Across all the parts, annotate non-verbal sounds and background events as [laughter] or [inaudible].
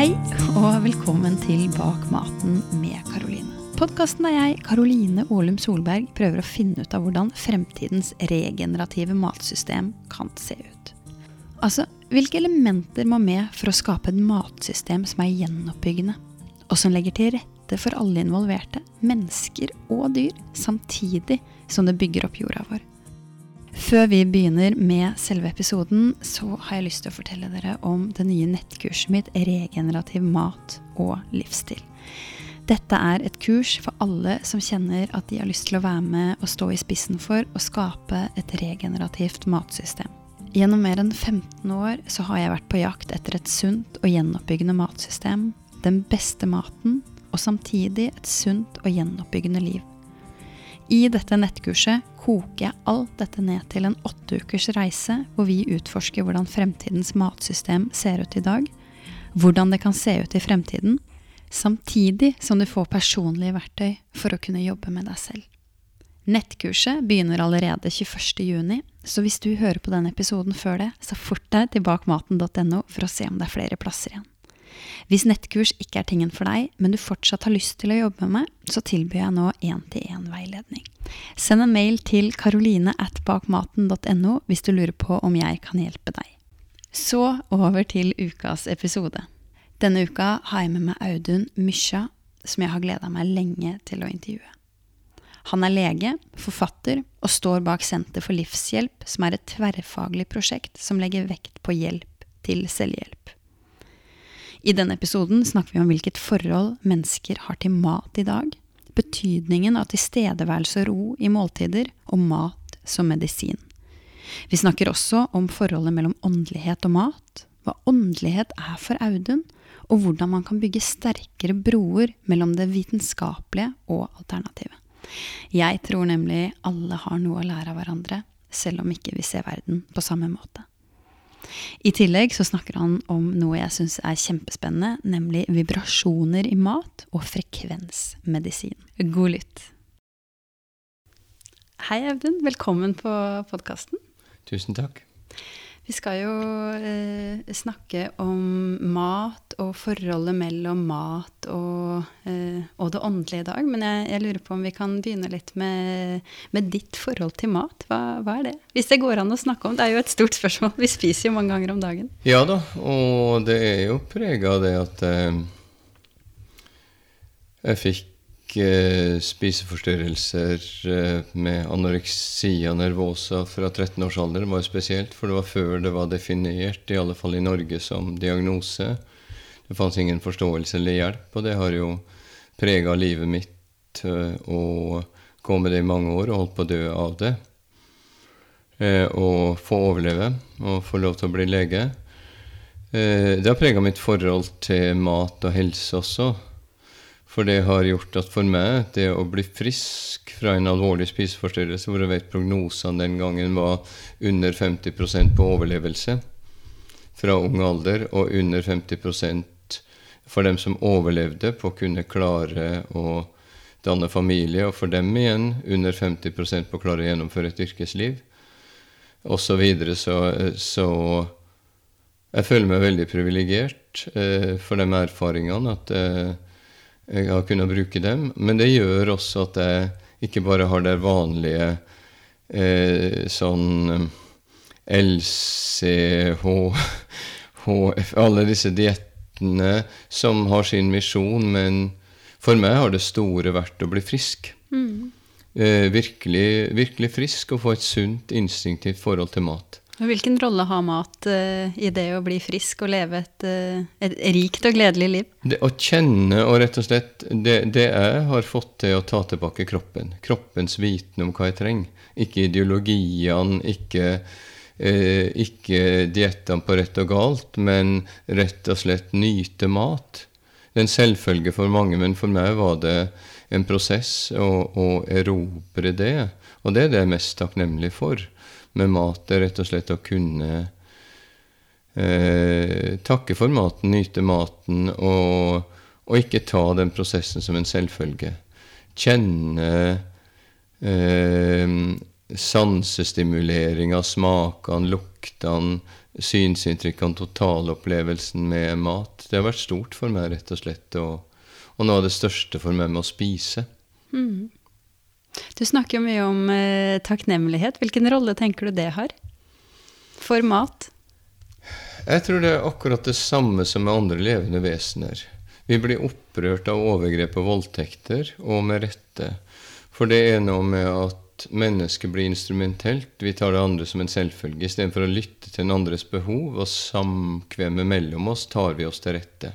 Hei, og velkommen til Bak maten med Karoline. Podkasten der jeg, Karoline Ålum Solberg, prøver å finne ut av hvordan fremtidens regenerative matsystem kan se ut. Altså, hvilke elementer må med for å skape et matsystem som er gjenoppbyggende, og som legger til rette for alle involverte, mennesker og dyr, samtidig som det bygger opp jorda vår. Før vi begynner med selve episoden, så har jeg lyst til å fortelle dere om det nye nettkurset mitt Regenerativ mat og livsstil. Dette er et kurs for alle som kjenner at de har lyst til å være med og stå i spissen for å skape et regenerativt matsystem. Gjennom mer enn 15 år så har jeg vært på jakt etter et sunt og gjenoppbyggende matsystem, den beste maten, og samtidig et sunt og gjenoppbyggende liv. I dette nettkurset koker jeg alt dette ned til en åtte ukers reise, hvor vi utforsker hvordan fremtidens matsystem ser ut i dag, hvordan det kan se ut i fremtiden, samtidig som du får personlige verktøy for å kunne jobbe med deg selv. Nettkurset begynner allerede 21.6, så hvis du hører på denne episoden før det, så fort deg til bakmaten.no for å se om det er flere plasser igjen. Hvis nettkurs ikke er tingen for deg, men du fortsatt har lyst til å jobbe med meg, så tilbyr jeg nå én-til-én-veiledning. Send en mail til karoline at bakmaten.no hvis du lurer på om jeg kan hjelpe deg. Så over til ukas episode. Denne uka har jeg med meg Audun Mysja, som jeg har gleda meg lenge til å intervjue. Han er lege, forfatter og står bak Senter for livshjelp, som er et tverrfaglig prosjekt som legger vekt på hjelp til selvhjelp. I denne episoden snakker vi om hvilket forhold mennesker har til mat i dag, betydningen av tilstedeværelse og ro i måltider, og mat som medisin. Vi snakker også om forholdet mellom åndelighet og mat, hva åndelighet er for Audun, og hvordan man kan bygge sterkere broer mellom det vitenskapelige og alternativet. Jeg tror nemlig alle har noe å lære av hverandre, selv om ikke vi ser verden på samme måte. I tillegg så snakker han om noe jeg syns er kjempespennende, nemlig vibrasjoner i mat og frekvensmedisin. God lytt. Hei, Audun. Velkommen på podkasten. Tusen takk. Vi skal jo eh, snakke om mat og forholdet mellom mat og, eh, og det åndelige i dag. Men jeg, jeg, lurer på om vi kan begynne litt med, med ditt forhold til mat. Hva, hva, er det? Hvis det går an å snakke om. Det er jo et stort spørsmål. Vi spiser jo mange ganger om dagen. Ja da, og det er jo prega av det at eh, jeg fikk spiseforstyrrelser eh, med anoreksia nervosa fra 13 års alder var spesielt, for det var før det var definert, i alle fall i Norge, som diagnose. Det fantes ingen forståelse eller hjelp, og det har jo prega livet mitt Å og med det i mange år og holdt på å dø av det. Og få overleve og få lov til å bli lege. Det har prega mitt forhold til mat og helse også. For det har gjort at for meg, det å bli frisk fra en alvorlig spiseforstyrrelse, hvor jeg vet prognosene den gangen var under 50% på overlevelse fra ung alder, og under 50% for dem som overlevde, på å kunne klare å danne familie, og for dem igjen under 50% på å klare å gjennomføre et yrkesliv, osv. Så, videre, så Så jeg føler meg veldig privilegert eh, for de erfaringene at eh, jeg har kunnet bruke dem. Men det gjør også at jeg ikke bare har det vanlige eh, sånn eh, LCH, HF Alle disse diettene som har sin misjon, men for meg har det store vært å bli frisk. Mm. Eh, virkelig, virkelig frisk og få et sunt, instinktivt forhold til mat. Hvilken rolle har mat uh, i det å bli frisk og leve et, uh, et rikt og gledelig liv? Det å kjenne og rett og slett det, det, jeg har fått til å ta tilbake kroppen. Kroppens viten om hva jeg trenger. Ikke ideologiene, ikke, uh, ikke diettene på rett og galt, men rett og slett nyte mat. Det er en selvfølge for mange, men for meg var det en prosess å, å erobre det. Og det er det jeg er mest takknemlig for med mat er rett og slett å kunne eh, takke for maten, nyte maten, og, og, ikke ta den prosessen som en selvfølge. Kjenne eh, sansestimulering av smakene, luktene, synsinntrykkene, totalopplevelsen med mat. Det har vært stort for meg, rett og slett. Og, og noe av det største for meg med å spise. Mm. Du snakker jo mye om eh, takknemlighet. Hvilken rolle tenker du det har for mat? Jeg tror det er akkurat det samme som med andre levende vesener. Vi blir opprørt av overgrep og voldtekter, og med rette. For det er noe med at mennesket blir instrumentelt. Vi tar det andre som en selvfølge. Istedenfor å lytte til den andres behov og samkvemmet mellom oss, tar vi oss til rette.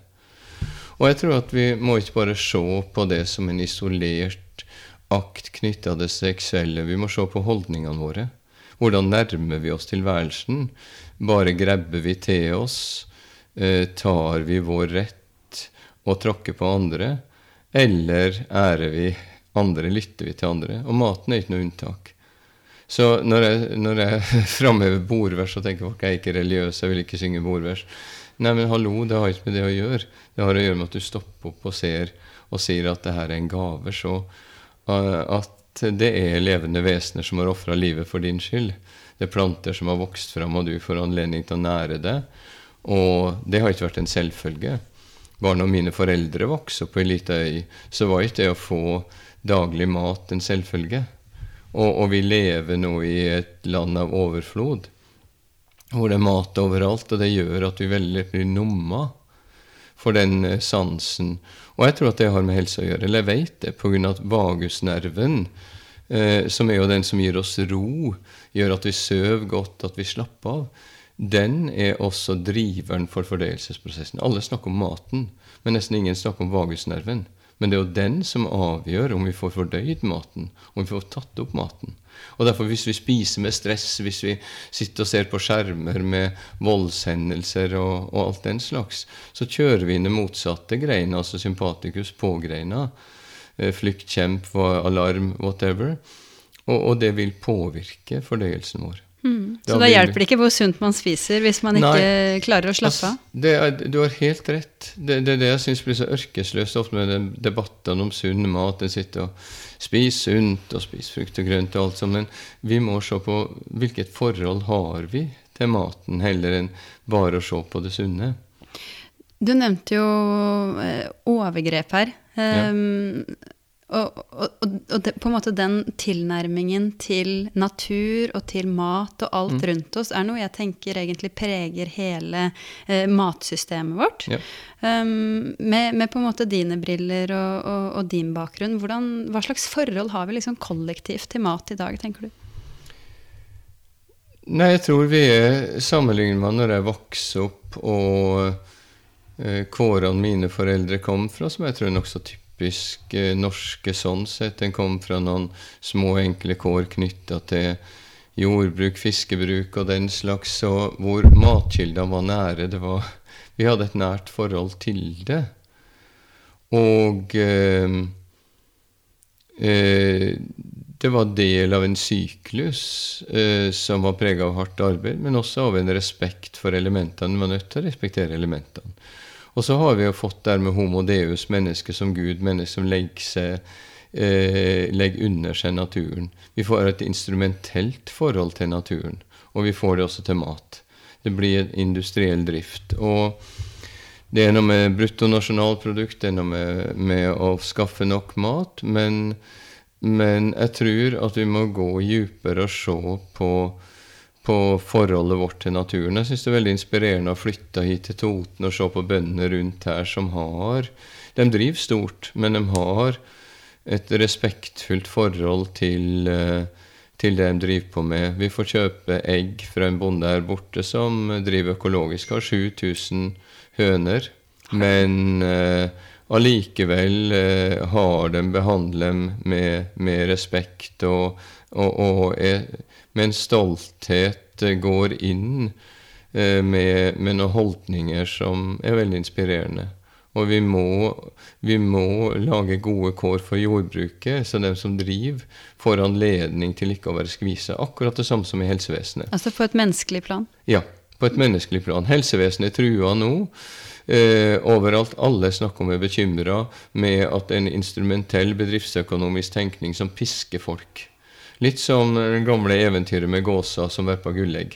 Og jeg tror at vi må ikke bare se på det som en isolert akt knytta til det seksuelle. Vi må se på holdningene våre. Hvordan nærmer vi oss tilværelsen? Bare grabber vi til oss? Eh, tar vi vår rett og tråkker på andre? Eller ærer vi andre? Lytter vi til andre? Og maten er ikke noe unntak. Så når jeg, når jeg [laughs] framhever bordvers og tenker folk er ikke religiøse, jeg vil ikke synge bordvers Nei, men hallo, det har ikke med det å gjøre. Det har å gjøre med at du stopper opp og ser og sier at det her er en gave. Så at det er levende vesener som har ofra livet for din skyld. Det er planter som har vokst fram, og du får anledning til å nære det. Og det har ikke vært en selvfølge. Bare når mine foreldre vokste opp på ei lita øy, så var ikke det å få daglig mat en selvfølge. Og, og, vi lever nå i et land av overflod, hvor det er mat overalt, og det gjør at vi veldig blir numma for den eh, sansen og jeg tror at det har med helse å gjøre. Eller jeg vet det, pga. at vagusnerven, eh, som er jo den som gir oss ro, gjør at vi sover godt, at vi slapper av, den er også driveren for fordøyelsesprosessen. Alle snakker om maten, men nesten ingen snakker om vagusnerven. Men det er jo den som avgjør om vi får fordøyd maten, om vi får tatt opp maten. Og derfor Hvis vi spiser med stress, hvis vi sitter og ser på skjermer med voldshendelser og, og alt den slags, så kjører vi inn det motsatte greina, altså sympatikus på-greina. Eh, flyktkjemp, alarm, whatever. Og, og det vil påvirke fordøyelsen vår. Mm. Så da, hjelper det ikke hvor sunt man spiser hvis man ikke Nei, klarer å slappe av? Altså, du har helt rett. Det er det, det, jeg syns blir så ørkesløst ofte med debattene om sunn mat. En sitter og spiser sunt og spiser frukt og grønt og alt sånt. Men vi må se på hvilket forhold har vi til maten, heller enn bare å se på det sunne. Du nevnte jo eh, overgrep her. Ja. Og, og, og det, på en måte den tilnærmingen til natur og til mat og alt mm. rundt oss er noe jeg tenker egentlig preger hele eh, matsystemet vårt. Ja. Um, med, med, på en måte dine briller og, og din bakgrunn, hvordan, hva slags forhold har vi liksom kollektivt til mat i dag, tenker du? Nei, jeg tror vi er sammenlignet med når jeg vokste opp og eh, kårene mine foreldre kom fra, som jeg tror er nokså typisk typisk eh, norske sånn sett. Den kom fra noen små, enkle kår knytta til jordbruk, fiskebruk og den slags, og hvor matkildene var nære. Det var, vi hadde et nært forhold til det. Og eh, eh, det var del av en syklus eh, som var prega av hardt arbeid, men også av en respekt for elementene. Man var nødt til å respektere elementene. Og så har vi jo fått der med homo deus, mennesket som Gud, mennesket som legger, seg, eh, legger under seg naturen. Vi får et instrumentelt forhold til naturen, og vi får det også til mat. Det blir industriell drift. Og det er noe med bruttonasjonalprodukt, det er noe med, med, å skaffe nok mat, men, men jeg tror at vi må gå dypere og se på på forholdet vårt til naturen. Jeg syns det er veldig inspirerende å flytte hit til Toten og se på bøndene rundt her som har De driver stort, men de har et respektfullt forhold til, eh, til det de driver på med. Vi får kjøpe egg fra en bonde her borte som driver økologisk, har 7000 høner. Men uh, allikevel eh, har de behandlet dem med, med respekt og, og, og er, med en stolthet eh, går inn eh, med, med, noen holdninger som er veldig inspirerende. Og vi må, vi må lage gode kår for jordbruket, så de som driver, får anledning til ikke å være skvisa. Akkurat det samme som i helsevesenet. Altså på et menneskelig plan? Ja, på et menneskelig plan. Helsevesenet er trua nå. Eh, overalt. Alle snakker om er bekymra med at en instrumentell bedriftsøkonomisk tenkning som pisker folk Litt som det gamle eventyret med gåsa som verpa gullegg.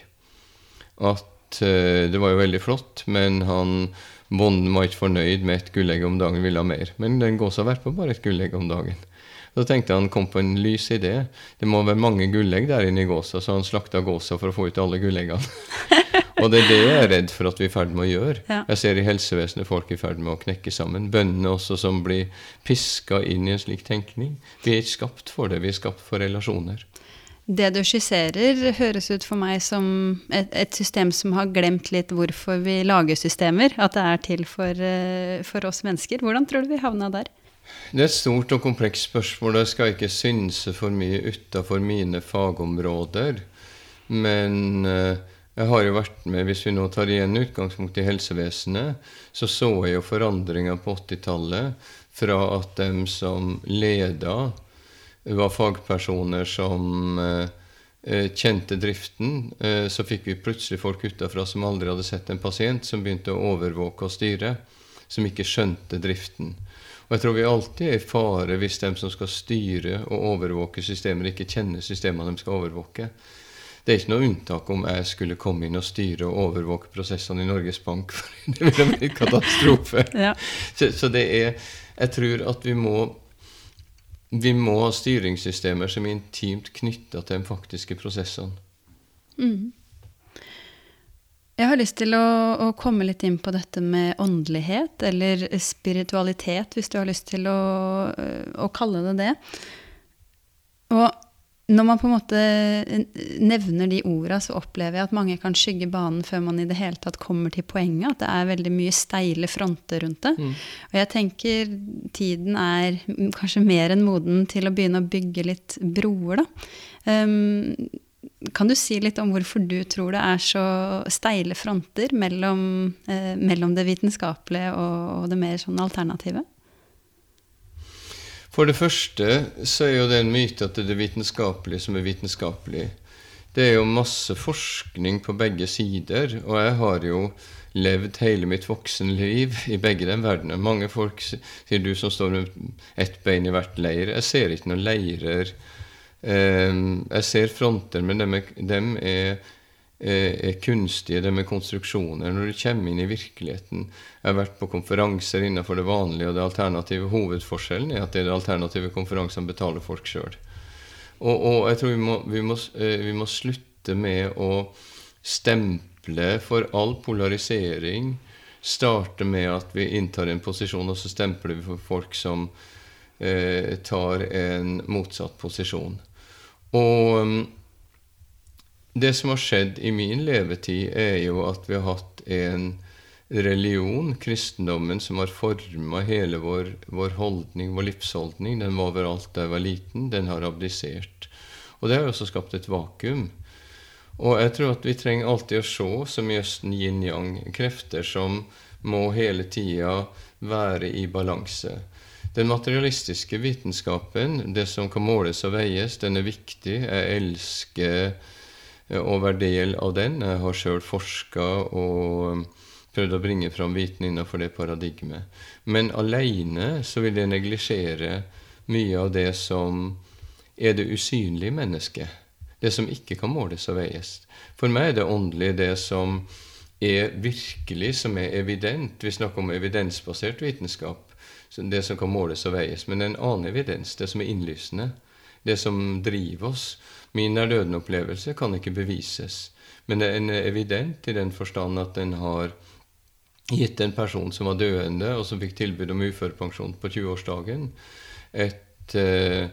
At eh, det var jo veldig flott, men han bonden var ikke fornøyd med et gullegg om dagen, ville ha mer. Men den gåsa verpa bare et gullegg om dagen. Da tenkte han kom på en lys idé. Det må være mange gullegg der inne i gåsa, så han slakta gåsa for å få ut alle gulleggene. [laughs] og det er det jeg er redd for at vi er i ferd med å gjøre. Ja. Jeg ser i helsevesenet folk i ferd med å knekke sammen. Bøndene også som blir piska inn i en slik tenkning. Vi er ikke skapt for det, vi er skapt for relasjoner. Det du skisserer, høres ut for meg som et, et system som har glemt litt hvorfor vi lager systemer. At det er til for, eh, for oss mennesker. Hvordan tror du vi havna der? Det er et stort og komplekst spørsmål. Jeg skal ikke synse for mye utafor mine fagområder. Men eh, jeg har jo vært med, hvis vi nå tar igjen utgangspunkt i helsevesenet, så så jeg jo forandringer på 80-tallet fra at dem som leda, var fagpersoner som eh, eh, kjente driften. Eh, så fikk vi plutselig folk utafra som aldri hadde sett en pasient, som begynte å overvåke og styre, som ikke skjønte driften. Og jeg tror vi alltid er i fare hvis dem som skal styre og overvåke systemer, ikke kjenner systemene de skal overvåke. Det er ikke noe unntak om jeg skulle komme inn og styre og overvåke prosessene i Norges Bank. [laughs] for Det ville blitt katastrofe. Ja. Så, så det er Jeg tror at vi må vi må ha styringssystemer som er intimt knytta til de faktiske prosessene. Mm. Jeg har lyst til å, å, komme litt inn på dette med åndelighet, eller spiritualitet, hvis du har lyst til å, å kalle det det. Og når man på en måte nevner de orda, så opplever jeg at mange kan skygge banen før man i det hele tatt kommer til poenget. At det er veldig mye steile fronter rundt det. Mm. Og jeg tenker tiden er kanskje mer enn moden til å begynne å bygge litt broer, da. Um, kan du si litt om hvorfor du tror det er så steile fronter mellom, eh, mellom det vitenskapelige og, og, det mer sånn alternative? For det første så er jo det en myte at det er det vitenskapelige som er vitenskapelig. Det er jo masse forskning på begge sider, og jeg har jo levd hele mitt voksne liv i begge de verdenene. Mange folk sier du som står med ett bein i hvert leir. Jeg ser ikke noen leirer. Ehm, jeg ser fronter, men dem er, dem er er kunstige, det med konstruksjoner. Når du kommer inn i virkeligheten Jeg har vært på konferanser innenfor det vanlige, og det alternative hovedforskjellen er at det er det alternative konferansene betaler folk sjøl. Og, og, jeg tror vi må, vi, må, eh, vi må, slutte med å stemple for all polarisering. Starte med at vi inntar en posisjon, og så stempler vi for folk som eh, tar en motsatt posisjon. Og det som har skjedd i min levetid, er jo at vi har hatt en religion, kristendommen, som har forma hele vår, vår, holdning, vår livsholdning. Den var overalt da jeg var liten. Den har abdisert. Og det har jo også skapt et vakuum. Og jeg tror at vi trenger alltid å se, som i Østen yin-yang, krefter som må hele tida være i balanse. Den materialistiske vitenskapen, det som kan måles og veies, den er viktig. Jeg elsker og være del av den. Jeg har sjøl forska og prøvd å bringe fram viten innenfor det paradigmet. Men aleine så vil jeg neglisjere mye av det som er det usynlige mennesket. Det som ikke kan måles og veies. For meg er det åndelig det som er virkelig, som er evident. Vi snakker om evidensbasert vitenskap. Det som kan måles og veies. Men en annen evidens, det som er innlysende. Det som driver oss. Min er-døden-opplevelse kan ikke bevises, men den er evident i den forstand at den har gitt en person som var døende, og som fikk tilbud om uførepensjon på 20-årsdagen, et eh,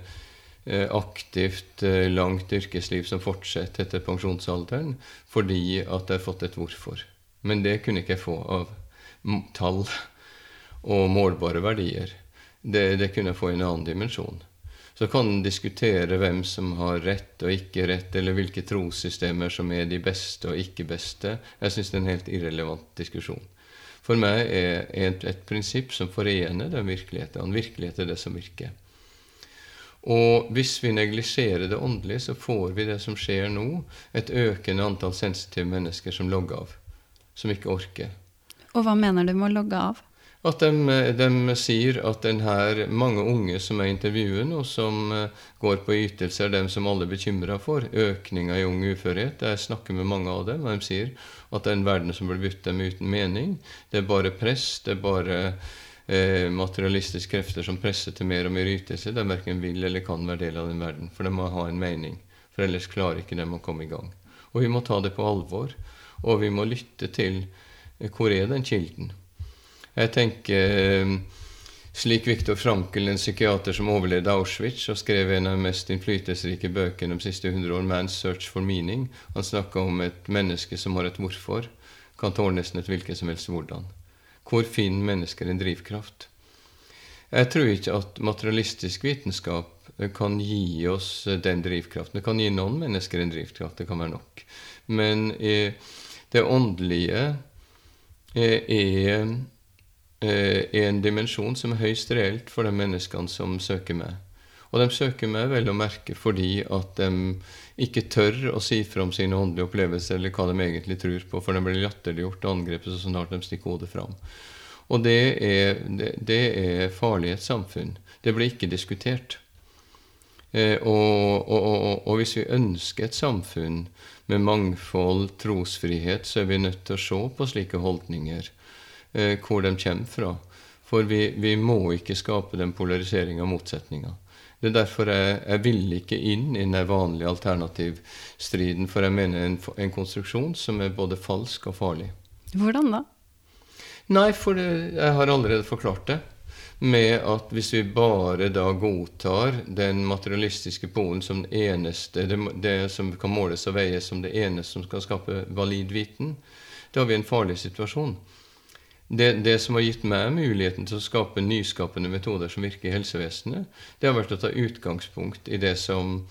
aktivt, eh, langt yrkesliv som fortsetter etter pensjonsalderen, fordi at jeg har fått et hvorfor. Men det kunne ikke jeg få av tall og målbare verdier. Det, det kunne jeg få i en annen dimensjon. Så kan en diskutere hvem som har rett og ikke rett, eller hvilke trossystemer som er de beste og ikke beste. Jeg syns det er en helt irrelevant diskusjon. For meg er et, et prinsipp som forener den virkeligheten. Virkelighet er det som virker. Og hvis vi neglisjerer det åndelige, så får vi det som skjer nå, et økende antall sensitive mennesker som logger av. Som ikke orker. Og hva mener du med å logge av? At de, de sier at den her, mange unge som er intervjuet nå, som eh, går på ytelser, dem som alle er bekymra for, økninga i ung uførhet. Jeg snakker med mange av dem, og de sier at det er en verden som blir bytt dem uten mening, det er bare press, det er bare eh, materialistiske krefter som presser til mer og mer ytelse. De verken vil eller kan være del av den verden, for de må ha en mening. For ellers klarer ikke dem å komme i gang. Og vi må ta det på alvor, og vi må lytte til eh, hvor er den kilden. Jeg tenker eh, slik Viktor Frankel, en psykiater som overlevde Auschwitz og skrev en av de mest innflytelsesrike bøkene de siste 100 år, 'Man's Search for Meaning', han snakka om et menneske som har et hvorfor, kan tåle nesten et hvilket som helst hvordan. Hvor finner mennesker en drivkraft? Jeg tror ikke at materialistisk vitenskap kan gi oss den drivkraften. Det kan gi noen mennesker en drivkraft, det kan være nok. Men eh, det åndelige eh, er er eh, en dimensjon som er høyst reelt for de menneskene som søker meg. Og de søker meg vel å merke fordi at de ikke tør å si fra om sine åndelige opplevelser eller hva de egentlig tror på, for de blir latterliggjort og angrepet så snart de stikker hodet fram. Og det er, det, det er farlig i et samfunn. Det blir ikke diskutert. Eh, og, og, og, og, hvis vi ønsker et samfunn med mangfold, trosfrihet, så er vi nødt til å se på slike holdninger eh, hvor de kommer fra. For vi, vi må ikke skape den polariseringa og motsetninga. Det er derfor jeg, jeg vil ikke inn i den vanlige alternativstriden, for jeg mener en, en konstruksjon som er både falsk og farlig. Hvordan da? Nei, for det, jeg har allerede forklart det. Med at hvis vi bare da godtar den materialistiske polen som det eneste, det, det som kan måles og veies som det eneste som skal skape valid viten, da har vi en farlig situasjon det, det, som har gitt meg muligheten til å skape nyskapende metoder som virker i helsevesenet, det har vært å ta utgangspunkt i det som,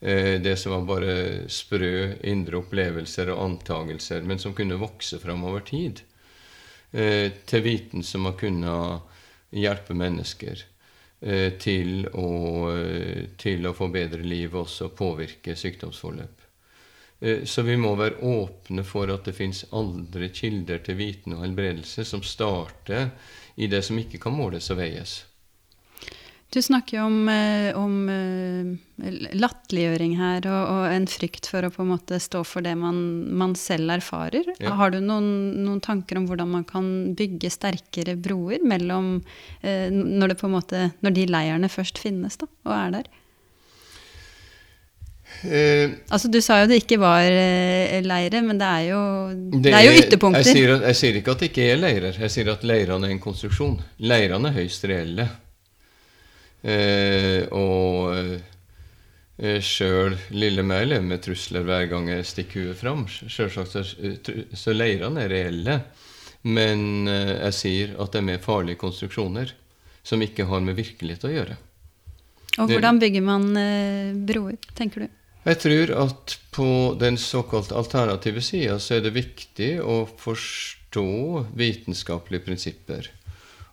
eh, det som var bare sprø indre opplevelser og antagelser, men som kunne vokse fram over tid, eh, til viten som har kunnet hjelpe mennesker eh, til, å, eh, til å få bedre liv og også påvirke sykdomsforløp. Eh, så vi må være åpne for at det fins andre kilder til viten og helbredelse som starter i det som ikke kan måles og veies. Du snakker jo om, eh, om eh, latterliggjøring her, og, og, en frykt for å på en måte stå for det man, man selv erfarer. Ja. Har du noen, noen, tanker om hvordan man kan bygge sterkere broer mellom når, det på en måte, når de leirene først finnes da, og er der? Eh, altså Du sa jo det ikke var eh, leire, men det er jo, det, er jo ytterpunkter. Jeg sier, jeg sier, ikke at det ikke er leirer. Jeg sier at leirene er en konstruksjon. Leirene er høyst reelle. Uh, og uh, sjøl lille meg lever med trusler hver gang jeg stikker huet fram. Selvsagt så, så leirene er reelle. Men jeg sier at det er mer farlige konstruksjoner som ikke har med virkelighet å gjøre. Og hvordan bygger man eh, broer, tenker du? Jeg tror at på den såkalt alternative sida så er det viktig å forstå vitenskapelige prinsipper.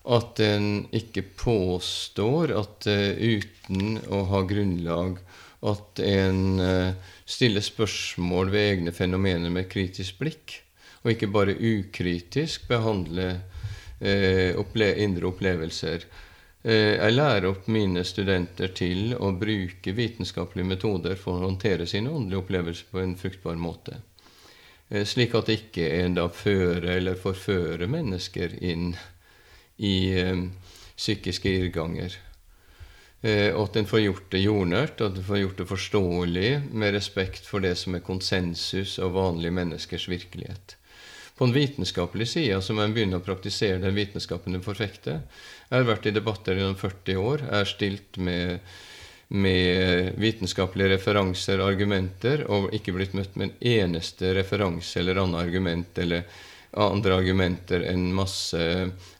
At en ikke påstår at uh, uten å ha grunnlag at en uh, stiller spørsmål ved egne fenomener med kritisk blikk, og ikke bare ukritisk behandler uh, opple indre opplevelser. Eh, jeg lærer opp mine studenter til å bruke vitenskapelige metoder for å håndtere sine åndelige opplevelser på en fruktbar måte. Eh, slik at det ikke en da fører eller forfører mennesker inn i um, psykiske irrganger. Eh, at en får gjort det jordnært, at en får gjort det forståelig med respekt for det som er konsensus og vanlige menneskers virkelighet. På den vitenskapelige sida må en begynne å praktisere den vitenskapen du forfekter. Jeg har vært i debatter gjennom 40 år. Jeg har stilt med, med vitenskapelige referanser argumenter og ikke blitt møtt med en eneste referanse eller annet argument eller andre argumenter enn masse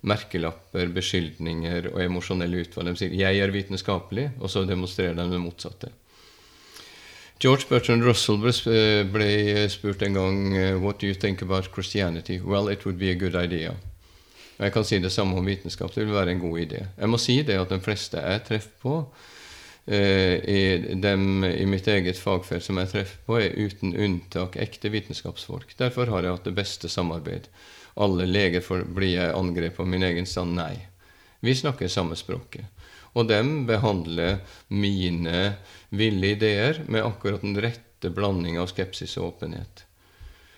merkelapper, beskyldninger og emosjonelle utvalg. De sier 'jeg er vitenskapelig', og så demonstrerer de det motsatte. George Bertrand Russell ble spurt en gang What do you think about Christianity? Well, it would be a good idea. Jeg kan si det samme om vitenskap. Det vil være en god idé. Jeg må si det at de fleste jeg treffer på, eh, dem i mitt eget fagfelt som jeg treffer på, er uten unntak ekte vitenskapsfolk. Derfor har jeg hatt det beste samarbeid. Alle leger blir jeg angrepet av min egen stand? Nei. Vi snakker samme språket. Og dem behandler mine ville ideer med akkurat den rette blanding av skepsis og åpenhet.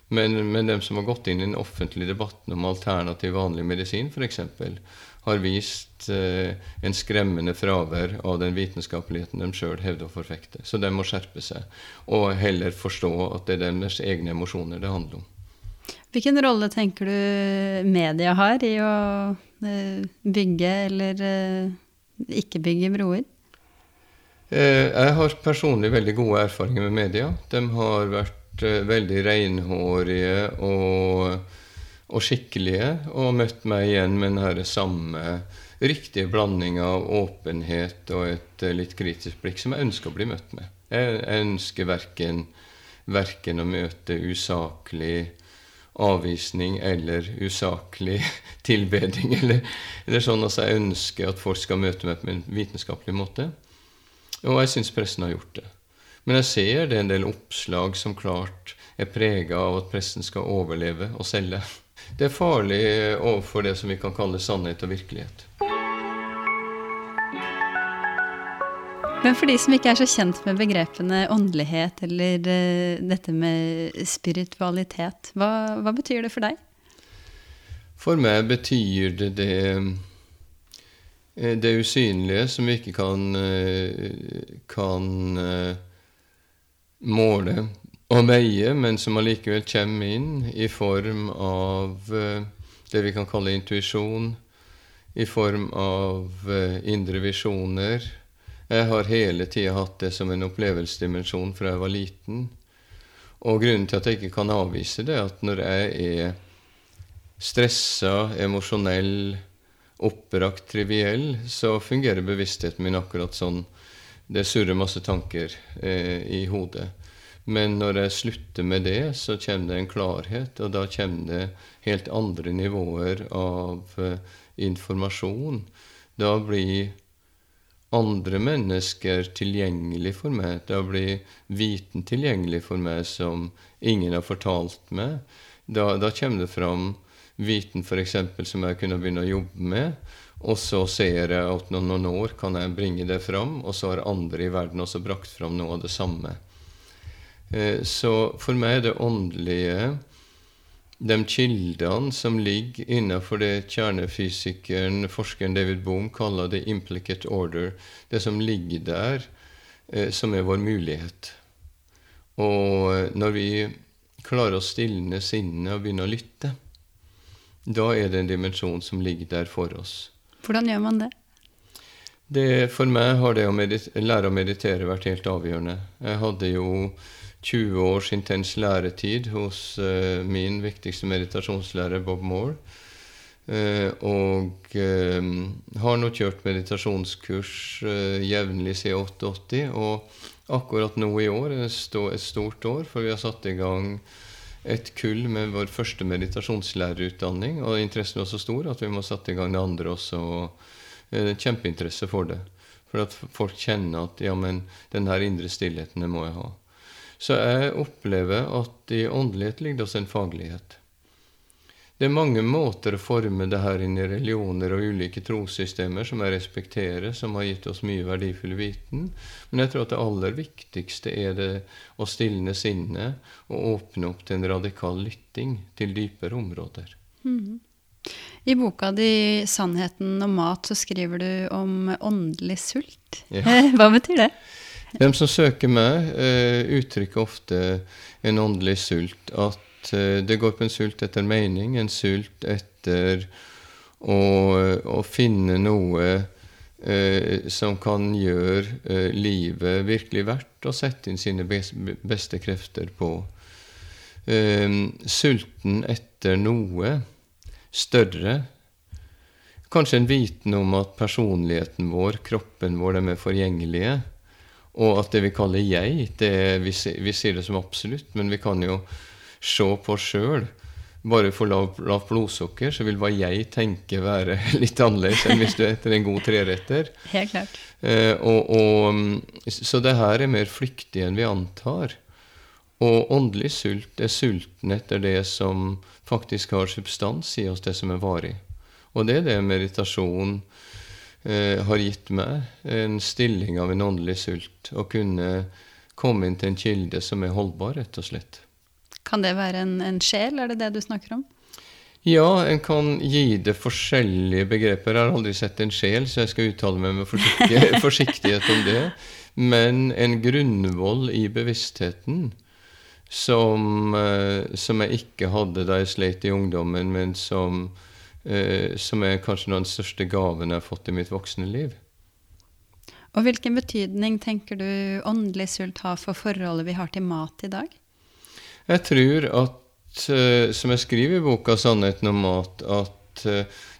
Men, men dem som har gått inn i den offentlige debatten om alternativ vanlig medisin, f.eks., har vist eh, en skremmende fravær av den vitenskapeligheten de sjøl hevder å forfekte. Så de må skjerpe seg, og heller forstå at det er deres egne emosjoner det handler om. Hvilken rolle tenker du media har i å eh, bygge eller eh, ikke bygge broer? Eh, jeg har personlig veldig gode erfaringer med media. De har vært eh, veldig renhårige og og skikkelige, og møtt meg igjen med den samme riktige blandinga av åpenhet og et eh, litt kritisk blikk som jeg ønsker å bli møtt med. Jeg ønsker verken, verken å møte usaklig avvisning eller usaklig [laughs] tilbeding. Eller, eller sånn at jeg ønsker at folk skal møte meg på en vitenskapelig måte. Og jeg syns pressen har gjort det. Men jeg ser det er en del oppslag som klart er prega av at pressen skal overleve og selge det er farlig overfor det som vi kan kalle sannhet og virkelighet. Men for de som ikke er så kjent med begrepene åndelighet eller uh, dette med spiritualitet, hva, hva, betyr det for deg? For meg betyr det det, eh, det usynlige som vi ikke kan, eh, kan måle og veie, men som allikevel kommer inn i form av det vi kan kalle intuisjon, i form av indre visjoner. Jeg har hele tida hatt det som en opplevelsesdimensjon fra jeg var liten. Og grunnen til at jeg ikke kan avvise det, er at når jeg er stressa, emosjonell, oppbrakt, triviell, så fungerer bevisstheten min akkurat sånn. Det surrer masse tanker eh, i hodet. Men når jeg slutter med det, så kommer det en klarhet, og da kommer det helt andre nivåer av eh, informasjon. Da blir andre mennesker tilgjengelig for meg. Da blir viten tilgjengelig for meg som ingen har fortalt meg. Da, da kommer det fram viten f.eks. som jeg kunne begynne å jobbe med. Og så ser jeg at om noen år kan jeg bringe det fram, og så har andre i verden også brakt fram noe av det samme. Eh, så for meg er det åndelige de kildene som ligger innenfor det kjernefysikeren, forskeren David Bohm kaller det 'implicate order', det som ligger der, eh, som er vår mulighet. Og eh, når vi klarer å stilne sinnet og begynne å lytte, da er det en dimensjon som ligger der for oss. Hvordan gjør man det? det for meg har det å lære å meditere vært helt avgjørende. Jeg hadde jo 20 års intens læretid hos uh, min viktigste meditasjonslærer, Bob Moore. Uh, og uh, har nå kjørt meditasjonskurs jevnlig siden 88. Og akkurat nå i år er det et stort år, for vi har satt i gang et kull med vår første meditasjonslærerutdanning. Og interessen var så stor at vi må sette i gang det andre også. og det er Kjempeinteresse for det. For at folk kjenner at ja, men den her indre stillheten det må jeg ha. Så jeg opplever at i åndelighet ligger det også en faglighet. Det er mange måter å forme det her inn i religioner og ulike trossystemer som jeg respekterer, som har gitt oss mye verdifull viten. Men jeg tror at det aller viktigste er det å stilne sinnet og åpne opp til en radikal lytting til dypere områder. Mm. I boka di 'Sannheten om mat' så skriver du om åndelig sult. Ja. [laughs] Hva betyr det? De som søker meg, uh, uttrykker ofte en åndelig sult. At uh, det går på en sult etter mening, en sult etter å, å finne noe uh, som kan gjøre livet virkelig verdt å sette inn sine beste krefter på. sulten etter noe større. Kanskje en viten om at personligheten vår, kroppen vår, de er forgjengelige. Og at det vi kaller jeg, det, vi, vi, sier det som absolutt, men vi kan jo se på oss sjøl bare for lavt lav blodsukker, så vil hva jeg tenker være [laughs] litt annerledes enn hvis du etter en god treretter. Helt klart. Eh, og, og, så det her er mer flyktig enn vi antar. Og åndelig sult er sulten etter det som faktisk har substans i oss, det som er varig. Og det er det meditasjon eh, har gitt meg. En stilling av en åndelig sult. Å kunne komme inn til en kilde som er holdbar, rett og slett. Kan det være en, en sjel, er det det du snakker om? Ja, en kan gi det forskjellige begreper. Jeg har aldri sett en sjel, så jeg skal uttale meg med forsiktig, [laughs] forsiktighet om det. Men en grunnvoll i bevisstheten som, eh, som, jeg ikke hadde da jeg slet i ungdommen, men som, som er kanskje noen av de største gavene jeg har fått i mitt voksne liv. Og hvilken betydning tenker du åndelig sult har for forholdet vi har til mat i dag? Jeg tror at, eh, som jeg skriver i boka 'Sannheten om mat', at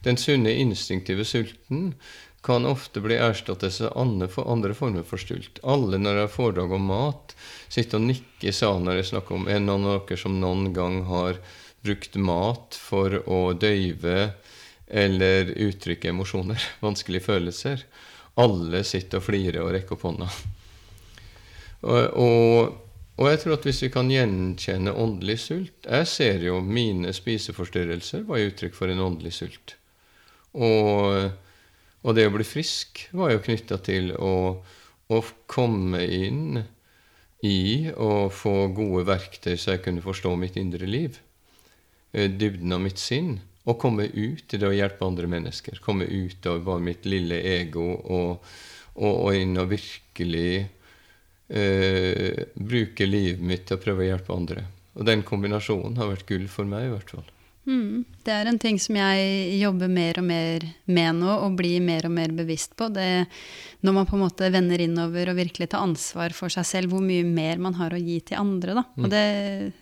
den sunne instinktive sulten kan ofte bli erstattet av andre former for sult. Alle når jeg har foredrag om mat, sitter og nikker i salen når jeg snakker om en av dere som noen gang har brukt mat for å døyve eller uttrykke emosjoner, [laughs] vanskelige følelser. Alle sitter og flirer og rekker opp hånda. Og, og, og, jeg tror at hvis vi kan gjenkjenne åndelig sult Jeg ser jo mine spiseforstyrrelser var uttrykk for en åndelig sult. Og og det å bli frisk var jo knytta til å, å, komme inn i og få gode verktøy så jeg kunne forstå mitt indre liv. Eh, dybden av mitt sinn. Og komme ut i det å hjelpe andre mennesker. Komme ut av bare mitt lille ego og, og, og inn og virkelig uh, bruke livet mitt til å prøve å hjelpe andre. Og den kombinasjonen har vært gull for meg, i hvert fall. Mm. Det er en ting som jeg jobber mer og mer med nå, og blir mer og mer bevisst på. Det når man på en måte vender innover og virkelig tar ansvar for seg selv, hvor mye mer man har å gi til andre. Da. Og mm. det,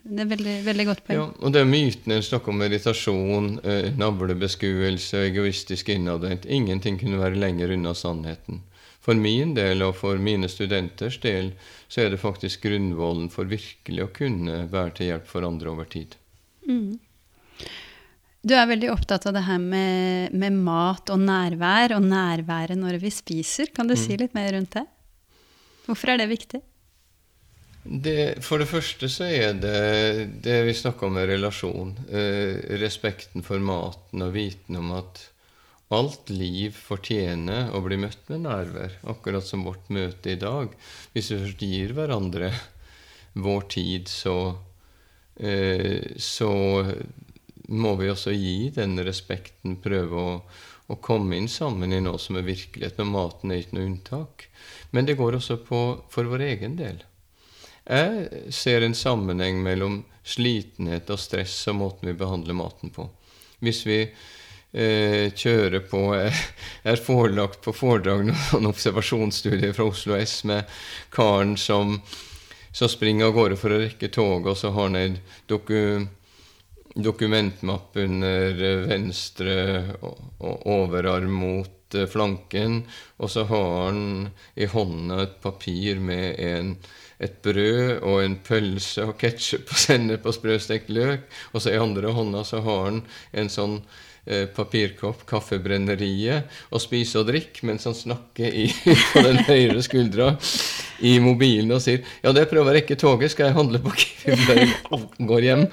det er veldig, veldig godt poeng. Ja, og det er mytene en snakker om meditasjon, eh, navlebeskuelse, egoistisk innadvendt. Ingenting kunne være lenger unna sannheten. For min del og for mine studenters del så er det faktisk grunnvollen for virkelig å kunne være til hjelp for andre over tid. Mm. Du er veldig opptatt av det her med, med, mat og nærvær, og nærværet når vi spiser. Kan du mm. si litt mer rundt det? Hvorfor er det viktig? Det, for det første så er det det vi snakker om med relasjon. Eh, respekten for maten og viten om at alt liv fortjener å bli møtt med nærvær. Akkurat som vårt møte i dag. Hvis vi først gir hverandre vår tid, så, eh, så må vi også gi den respekten, prøve å, å, komme inn sammen i noe som er virkelighet. Men maten er ikke noe unntak. Men det går også på for vår egen del. Jeg ser en sammenheng mellom slitenhet og stress og måten vi behandler maten på. Hvis vi eh, kjører på Jeg er forelagt på foredrag noen observasjonsstudier fra Oslo S med karen som, som springer av gårde for å rekke toget, og så har han en dokument dokumentmapp under venstre overarm mot eh, flanken, og så har han i hånda et papir med en, et brød og en pølse og ketsjup og sennep og sprøstekt løk, og så i andre hånda så har han en sånn eh, papirkopp, Kaffebrenneriet, og spise og drikke mens han snakker i, [laughs] på den høyre skuldra i mobilen og sier 'Ja, det prøver å rekke toget, skal jeg handle på Kiwi før jeg går hjem?'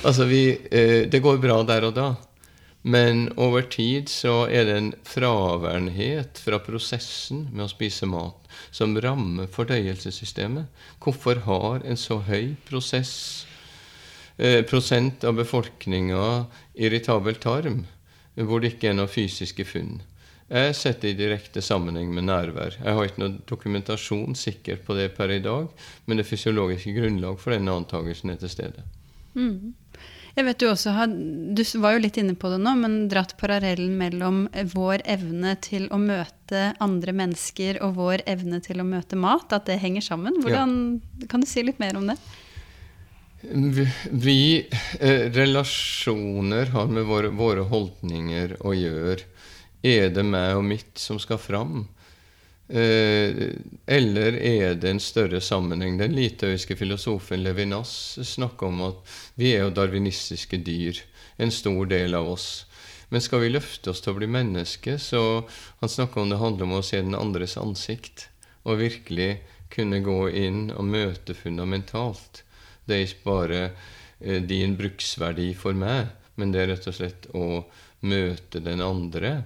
Altså, vi, eh, det går bra der og da. Men over tid så er det en fraværenhet fra prosessen med å spise mat som rammer fordøyelsessystemet. Hvorfor har en så høy prosess, eh, prosent av befolkninga irritabel tarm, hvor det ikke er noe fysiske funn? Jeg setter i direkte sammenheng med nærvær. Jeg har ikke noen dokumentasjon sikkert på det per i dag, men det fysiologiske grunnlag for denne antakelsen er til stede. Mm. Jeg vet Du også har, du var jo litt inne på det nå, men dratt parallellen mellom vår evne til å møte andre mennesker og vår evne til å møte mat, at det henger sammen. Hvordan, ja. Kan du si litt mer om det? Vi, vi eh, Relasjoner har med våre, våre, holdninger å gjøre. Er det meg og mitt som skal fram? Eh, eller er det en større sammenheng? Den litauiske filosofen Levinas snakker om at vi er jo darwinistiske dyr, en stor del av oss. Men skal vi løfte oss til å bli mennesker, så Han snakker om det handler om å se den andres ansikt. Og virkelig kunne gå inn og møte fundamentalt. Det er ikke bare eh, din bruksverdi for meg, men det er rett og slett å møte den andre.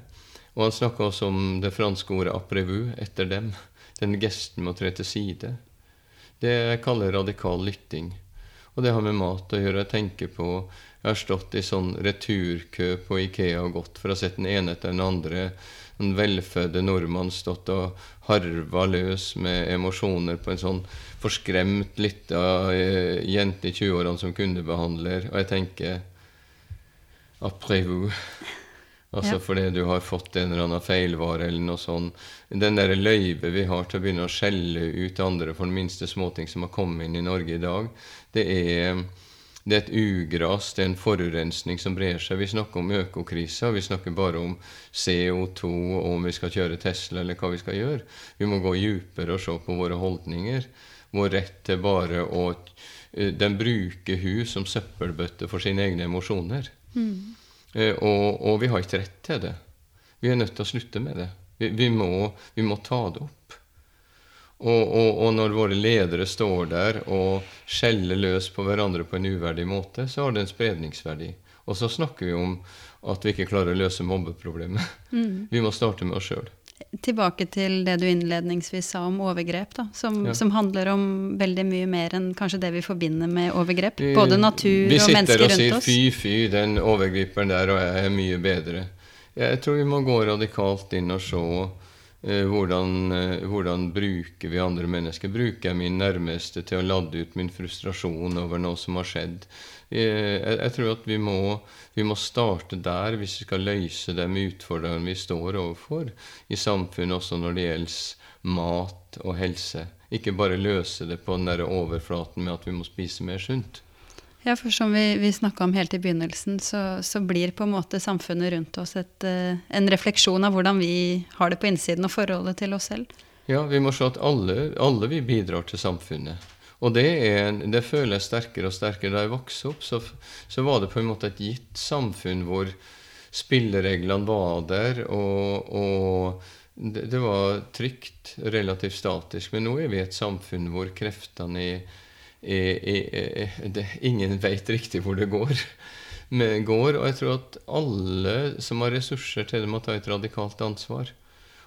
Og han snakker også om det franske ordet 'aprevu', etter dem. Den gesten må tre til side. Det jeg kaller radikal lytting. Og det har med mat å gjøre. Jeg tenker på Jeg har stått i sånn returkø på Ikea og gått for å ha sett den ene etter den andre. En velfødde nordmann stått og harva løs med emosjoner på en sånn forskremt lita eh, jente i 20-årene som kundebehandler. Og jeg tenker Après vous. Altså ja. fordi du har fått en eller annen feilvare eller noe sånt. Den der løyvet vi har til å begynne å skjelle ut andre for den minste småting som har kommet inn i Norge i dag, det er, det er et ugras, det er en forurensning som brer seg. Vi snakker om økokrisa, vi snakker bare om CO2 og om vi skal kjøre Tesla eller hva vi skal gjøre. Vi må gå dypere og se på våre holdninger. Vår rett til bare å eh, Den bruker hun som søppelbøtte for sine egne emosjoner. Mm. Eh, og, og, vi har ikke rett til det. Vi er nødt til å slutte med det. Vi, vi, må, vi må, ta det opp. Og, og, og, når våre ledere står der og skjeller løs på hverandre på en uverdig måte, så har det en spredningsverdi. Og så snakker vi om at vi ikke klarer å løse mobbeproblemet. Mm. [laughs] Vi må starte med oss sjøl tilbake til det du innledningsvis sa om overgrep, da, som, ja. som, handler om veldig mye mer enn kanskje det vi forbinder med overgrep. Både natur og mennesker rundt oss. Vi sitter og sier fy, fy, den overgriperen der og jeg er mye bedre. Jeg tror vi må gå radikalt inn og se eh, hvordan, eh, hvordan, bruker vi andre mennesker. Bruker jeg min nærmeste til å lade ut min frustrasjon over noe som har skjedd? Jeg, jeg tror at vi må, vi må, starte der hvis vi skal løse de utfordringene vi står overfor i samfunnet, også når det gjelder mat og helse. Ikke bare løse det på den der overflaten med at vi må spise mer sunt. Ja, for som vi, vi snakka om helt i begynnelsen, så, så, blir på en måte samfunnet rundt oss et, uh, en refleksjon av hvordan vi har det på innsiden og forholdet til oss selv. Ja, vi må se at alle, alle vi bidrar til samfunnet. Og det, er, det føler jeg sterkere og sterkere. Da jeg vokste opp, så, så, var det på en måte et gitt samfunn hvor spillereglene var der, og, og det, det, var trygt, relativt statisk. Men nå er vi i et samfunn hvor kreftene er, er, er, er Ingen vet riktig hvor det går. [laughs] Men går, Og jeg tror at alle som har ressurser til det, må ta et radikalt ansvar.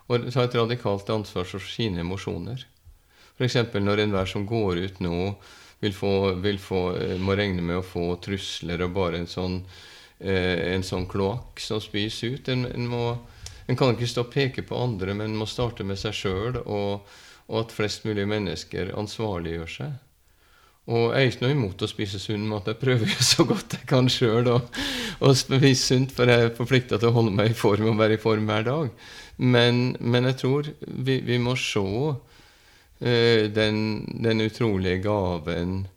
Og ta et radikalt ansvar for sine emosjoner. F.eks. når enhver som går ut nå, vil få, vil få, eh, må regne med å få trusler og bare en sånn, eh, en sånn kloakk som spys ut. En, en, må, en, kan ikke stå og peke på andre, men må starte med seg sjøl, og, og, at flest mulig mennesker ansvarliggjør seg. Og jeg er ikke noe imot å spise sunn mat. Jeg prøver jo så godt jeg kan sjøl å spise sunt, for jeg er forplikta til å holde meg i form og være i form hver dag. Men, men jeg tror vi, vi må se den, den utrolige gaven,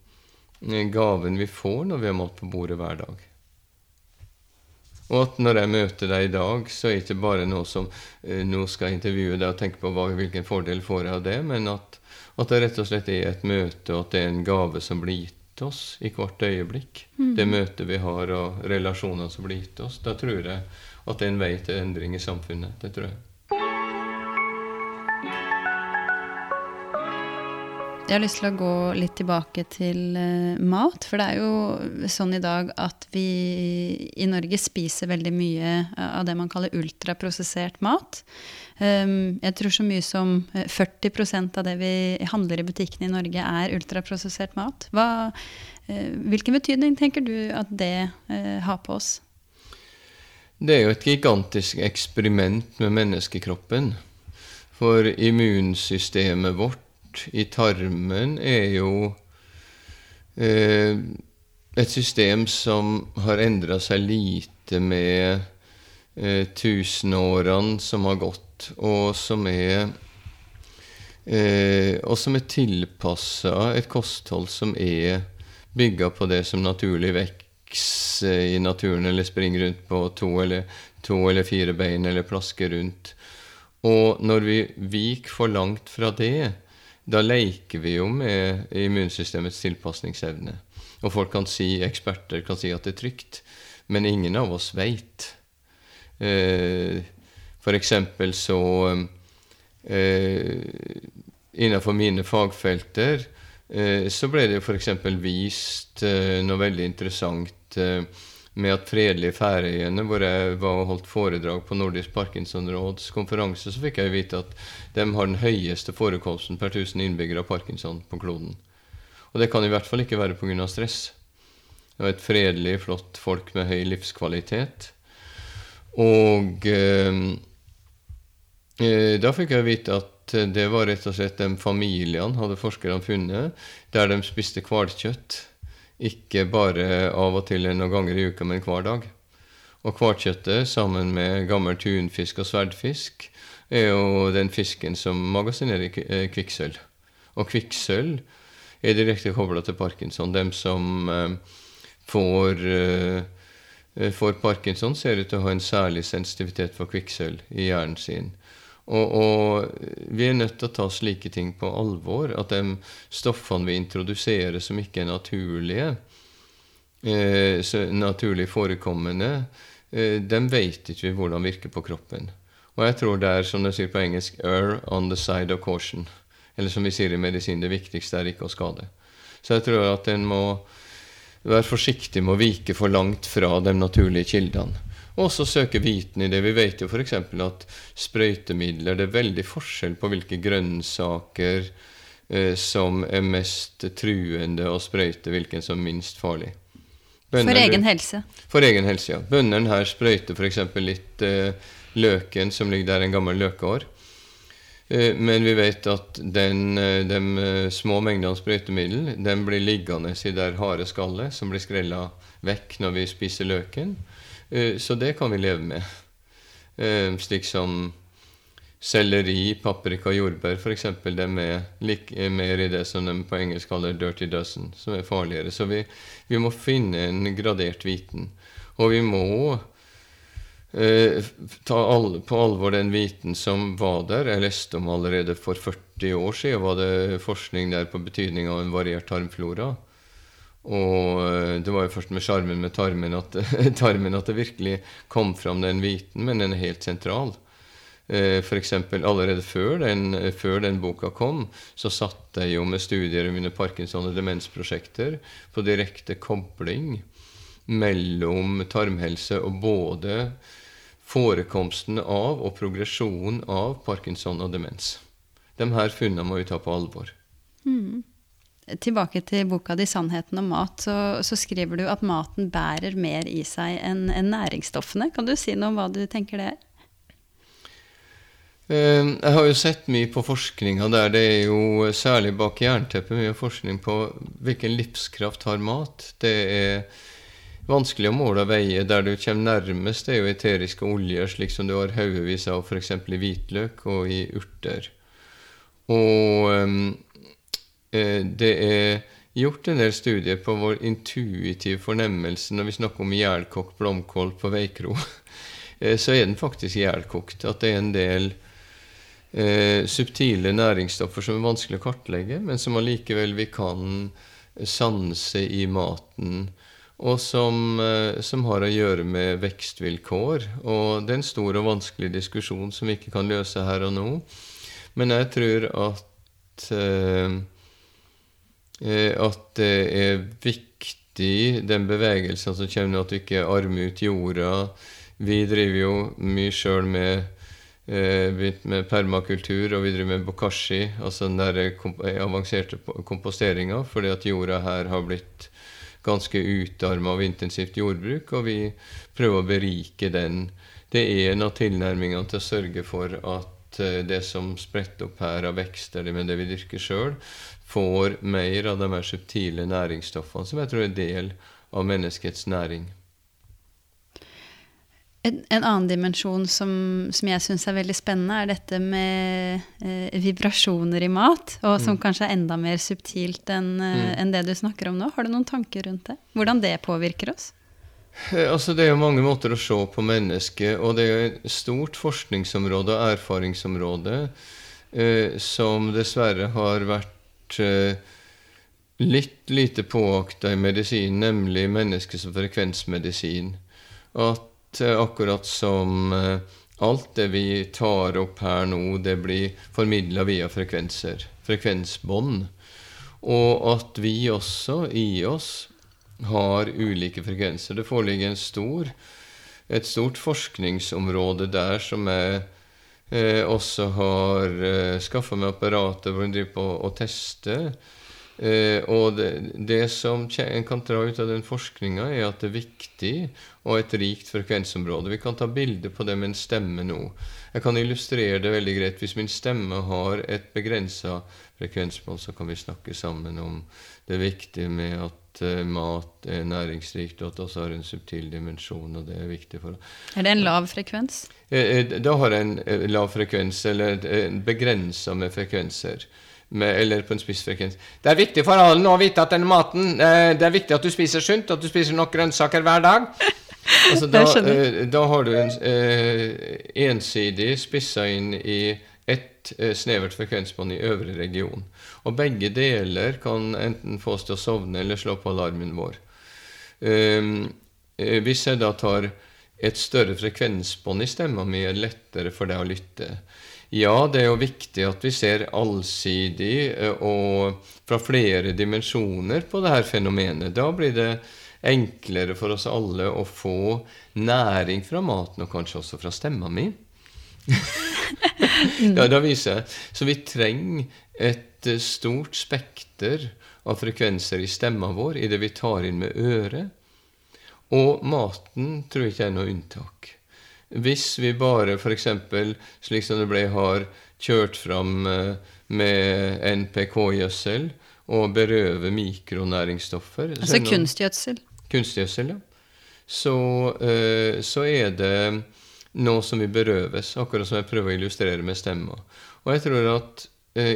eh, gaven vi får når vi har mat på bordet hver dag. Og at når jeg møter deg i dag, så er det ikke bare noe som eh, nå skal jeg intervjue deg og tenke på hva, hvilken fordel får jeg av det, men at, at, det rett og slett er et møte, og at det er en gave som blir gitt oss i hvert øyeblikk. Mm. Det møtet vi har, og relasjonene som blir gitt oss. Da tror jeg at det er en vei til endring i samfunnet. Det tror jeg. Jeg har lyst til å gå litt tilbake til uh, mat. For det er jo sånn i dag at vi i Norge spiser veldig mye av det man kaller ultraprosessert mat. Um, jeg tror så mye som 40 eh, av det vi handler i butikkene i Norge, er ultraprosessert mat. Hva, hvilken betydning tenker du at det har på oss? Det er jo et gigantisk eksperiment med menneskekroppen. For immunsystemet vårt i tarmen er jo eh, et system som har endra seg lite med eh, tusenårene som har gått, og som er eh, og som er tilpassa et kosthold som er bygga på det som naturlig vokser i naturen, eller springer rundt på to eller, to eller fire bein, eller plasker rundt. Og når vi viker for langt fra det, da leker vi jo med immunsystemets tilpasningsevne. Og folk kan si, eksperter kan si at det er trygt, men ingen av oss veit. Eh, eksempel så eh, Innenfor mine fagfelter eh, så ble det f.eks. vist eh, noe veldig interessant eh, med at Fredelige Færøyene, hvor jeg var og holdt foredrag på Nordisk Parkinsonråds konferanse, så fikk jeg vite at de har den høyeste forekomsten per 1000 innbyggere av parkinson på kloden. Og det kan i hvert fall ikke være pga. stress. Det var et fredelig, flott folk med høy livskvalitet. Og eh, eh da fikk jeg vite at det var rett og slett de familiene, hadde forskerne funnet, der de spiste hvalkjøtt ikke bare av og til noen ganger i uka, men hver dag. Og kvartkjøttet sammen med gammel tunfisk og sverdfisk er jo den fisken som magasinerer eh, kvikksølv. Og kvikksølv er direkte kobla til parkinson. Dem som eh, får, eh, får parkinson, ser ut til å ha en særlig sensitivitet for kvikksølv i hjernen sin. Og, og, vi er nødt til å ta slike ting på alvor. At de stoffene vi introduserer som ikke er naturlige, eh, naturlig forekommende, eh, dem vet ikke vi hvordan virker på kroppen. Og jeg tror det er, som de sier på engelsk, 'err on the side of caution'. Eller som vi sier i medisin, det viktigste er ikke å skade. Så jeg tror at en må være forsiktig med å vike for langt fra de naturlige kildene. Og så søke viten i det. Vi vet jo f.eks. at sprøytemidler Det er veldig forskjell på hvilke grønnsaker eh, som er mest truende å sprøyte, hvilken som er minst farlig. Bønderen, for egen helse? For egen helse, ja. Bøndene her sprøyter f.eks. litt eh, løken som ligger der, en gammel løkeår. Eh, men vi vet at den, eh, de eh, små mengdene sprøytemiddel den blir liggende i det harde skallet som blir skrella vekk når vi spiser løken. Eh, så det kan vi leve med. Eh, slik som selleri, paprika, jordbær f.eks. De er mer i det som de på engelsk kaller 'dirty dozen', som er farligere. Så vi, vi må finne en gradert viten. Og vi må eh, ta all, på alvor den viten som var der. Jeg leste om allerede for 40 år siden var det forskning der på betydning av en variert tarmflora. Og eh, det var jo først med sjarmen med tarmen at, [laughs] tarmen at, det virkelig kom fram den viten, men den er helt sentral. For F.eks. allerede før den, før den, boka kom, så satt jeg jo med studier under Parkinson- og demensprosjekter på direkte kobling mellom tarmhelse og både forekomsten av og progresjonen av parkinson og demens. De her funnene må vi ta på alvor. Mm tilbake til boka di 'Sannheten om mat', så, så, skriver du at maten bærer mer i seg enn en næringsstoffene. Kan du si noe om hva du tenker det er? Eh, jeg har jo sett mye på forskninga der. Det er jo særlig bak jernteppet mye forskning på hvilken livskraft har mat. Det er vanskelig å måle og veie. Der du kommer nærmest, det er jo eteriske oljer, slik som du har haugevis av f.eks. i hvitløk og i urter. Og Eh, det er gjort en del studier på vår intuitive fornemmelse når vi snakker om ihjelkokt blomkål på Veikro. [laughs] Eh, så er den faktisk ihjelkokt. At det er en del eh, subtile næringsstoffer som er vanskelig å kartlegge, men som allikevel vi kan sanse i maten. Og som, eh, som, har å gjøre med vekstvilkår. Og det er en stor og vanskelig diskusjon som vi ikke kan løse her og nå. Men jeg tror at eh, Eh, at det er viktig, den bevegelsen som kommer at du ikke armer ut jorda. Vi driver jo mye sjøl med, begynt med permakultur, og vi driver med bokashi, altså den der eh, avanserte komposteringa, fordi at jorda her har blitt ganske utarma av intensivt jordbruk, og vi prøver å berike den. Det er en av tilnærmingene til å sørge for at det som spretter opp her av vekster med det vi dyrker sjøl, får mer av de mer subtile næringsstoffene som jeg tror er del av menneskets næring. En, en annen dimensjon som, som jeg syns er veldig spennende, er dette med eh, vibrasjoner i mat, og som mm. kanskje er enda mer subtilt enn eh, mm. en det du snakker om nå. Har du noen tanker rundt det? Hvordan det påvirker oss? Eh, Altså Det er jo mange måter å se på mennesket, og det er jo et stort forskningsområde og erfaringsområde eh, som dessverre har vært litt lite påakta medisin, nemlig mennesket som frekvensmedisin. At eh, akkurat som eh, alt det vi tar opp her nå, det blir formidla via frekvenser, frekvensbånd, og at vi også i oss har ulike frekvenser. Det foreligger en stor, et stort forskningsområde der som jeg eh, også har eh, skaffa meg apparater hvor en driver på å teste. Eh, og det, det som en kan dra ut av den forskninga, er at det er viktig og et rikt frekvensområde. Vi kan ta bilde på det med en stemme nå. Jeg kan illustrere det veldig greit. Hvis min stemme har et begrensa frekvensmål, så kan vi snakke sammen om det viktige med at eh, mat er næringsrikt, og at det også har en subtil dimensjon, og det er viktig for Er det en lav frekvens? Eh, eh, Da har en lav frekvens, eller en begrensa med frekvenser. Med, eller på en spissfrekvens. Det er viktig for alle nå å vite at denne maten Det er viktig at du spiser sunt, at du spiser nok grønnsaker hver dag. [laughs] Altså, da, da har du en ensidig spissa inn i ett snevert frekvensbånd i øvre region. Og begge deler kan enten få oss til å sovne eller slå på alarmen vår. Um, eh, hvis jeg da tar et større frekvensbånd i stemma mi, er det lettere for deg å lytte. Ja, det er jo viktig at vi ser allsidig eh, og fra flere dimensjoner på det her fenomenet. Da blir det enklere for oss alle å få næring fra maten, og kanskje også fra stemma mi. [laughs] ja, da viser jeg. Så vi trenger et eh, stort spekter av frekvenser i stemma vår i det vi tar inn med øret. Og maten tror jeg ikke er noe unntak. Hvis vi bare f.eks., slik som det ble, har kjørt fram eh, med NPK-gjødsel og berøver mikronæringsstoffer Altså noen, kunstgjødsel. kunstgjødsel, ja. Så, eh, så er det noe som vi berøves, akkurat som jeg prøver å illustrere med stemma. Og jeg tror at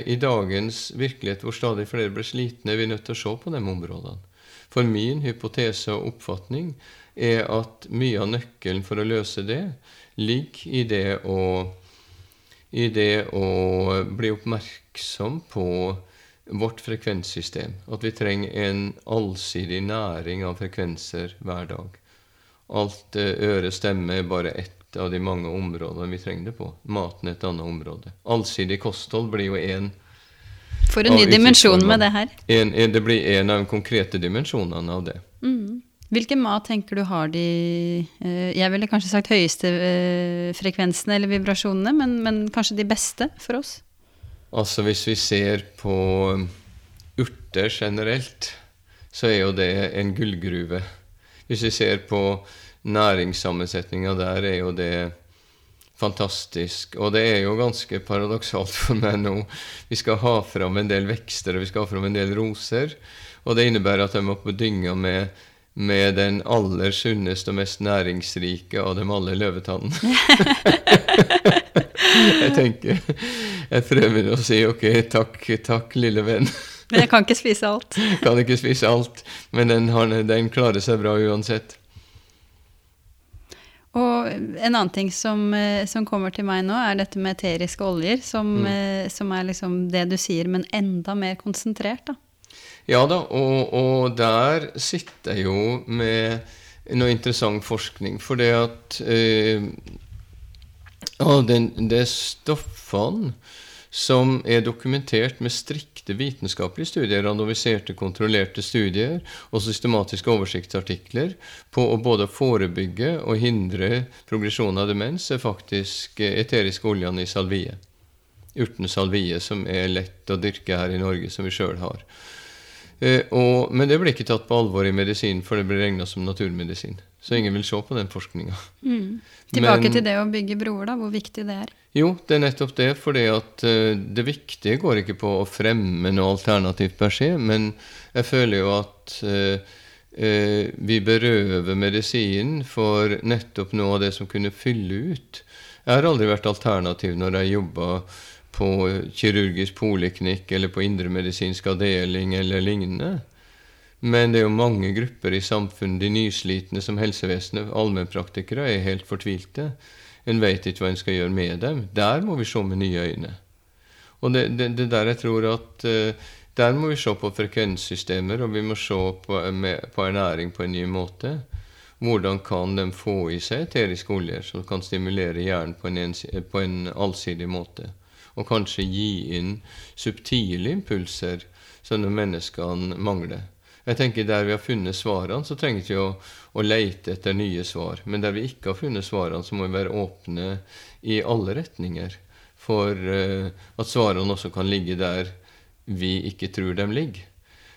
i dagens virkelighet, hvor stadig flere blir slitne, er vi nødt til å se på de områdene. For min hypotese og oppfatning er at mye av nøkkelen for å løse det ligger i det å, i det å bli oppmerksom på vårt frekvenssystem. At vi trenger en allsidig næring av frekvenser hver dag. Alt eh, øre, stemme er bare ett av de mange områdene vi trenger det på. Maten et annet område. Allsidig kosthold blir jo én For en ny dimensjon med det her. en, en, Det blir en av de konkrete dimensjonene av det. Mm. Hvilken mat tenker du har de eh, Jeg ville kanskje sagt høyeste eh, frekvensene eller vibrasjonene, men, men kanskje de beste for oss? Altså Hvis vi ser på um, urter generelt, så er jo det en gullgruve. Hvis vi ser på næringssammensetninga der, er jo det fantastisk. Og det er jo ganske paradoksalt [laughs] for meg nå. Vi skal ha fram en del vekster, og vi skal ha fram en del roser. Og det innebærer at jeg må på dynga med, med den aller sunneste og mest næringsrike av dem alle, løvetannene. [laughs] jeg tenker Jeg prøver å si ok, takk, takk, lille venn. Men jeg kan ikke spise alt. Kan ikke spise alt, men den, har, den klarer seg bra uansett. Og en annen ting som, eh, som kommer til meg nå, er dette med eteriske oljer, som, Mm. eh, som er liksom det du sier, men enda mer konsentrert, da. Ja da, og, og der sitter jeg jo med noe interessant forskning. For det at eh, ja, den, det stoffene som er dokumentert med strikte vitenskapelige studier, randomiserte, kontrollerte studier og systematiske oversiktsartikler på å både forebygge og hindre progresjon av demens, er faktisk eh, eteriske oljene i salvie. Urten salvie, som er lett å dyrke her i Norge, som vi sjøl har. Eh, og, men det blir ikke tatt på alvor i medisin, for det blir regna som naturmedisin. Så ingen vil se på den forskninga. Tilbake Men- til det å bygge broer, da, hvor viktig det er. Jo, det er nettopp det. fordi at eh, det viktige går ikke på å fremme noe alternativt per se, men jeg føler jo at uh, uh, vi berøver medisinen for nettopp noe av det som kunne fylle ut. Jeg har aldri vært alternativ når jeg jobba på kirurgisk poliklinikk eller på indremedisinsk avdeling eller lignende. Men det er jo mange grupper i samfunnet, de nyslitne som helsevesenet, allmennpraktikere, er helt fortvilte. En vet ikke hva en skal gjøre med dem. Der må vi se med nye øyne. Og det, det, det der jeg tror at uh, Der må vi se på frekvenssystemer, og vi må se på, med, på ernæring på en ny måte. Hvordan kan de få i seg eteriske oljer som kan stimulere hjernen på en, på en allsidig måte? Og kanskje gi inn subtile impulser som menneskene mangler. Jeg tenker Der vi har funnet svarene, så trenger vi ikke å, å leite etter nye svar. Men der vi ikke har funnet svarene, så må vi være åpne i alle retninger for uh, at svarene også kan ligge der vi ikke tror de ligger.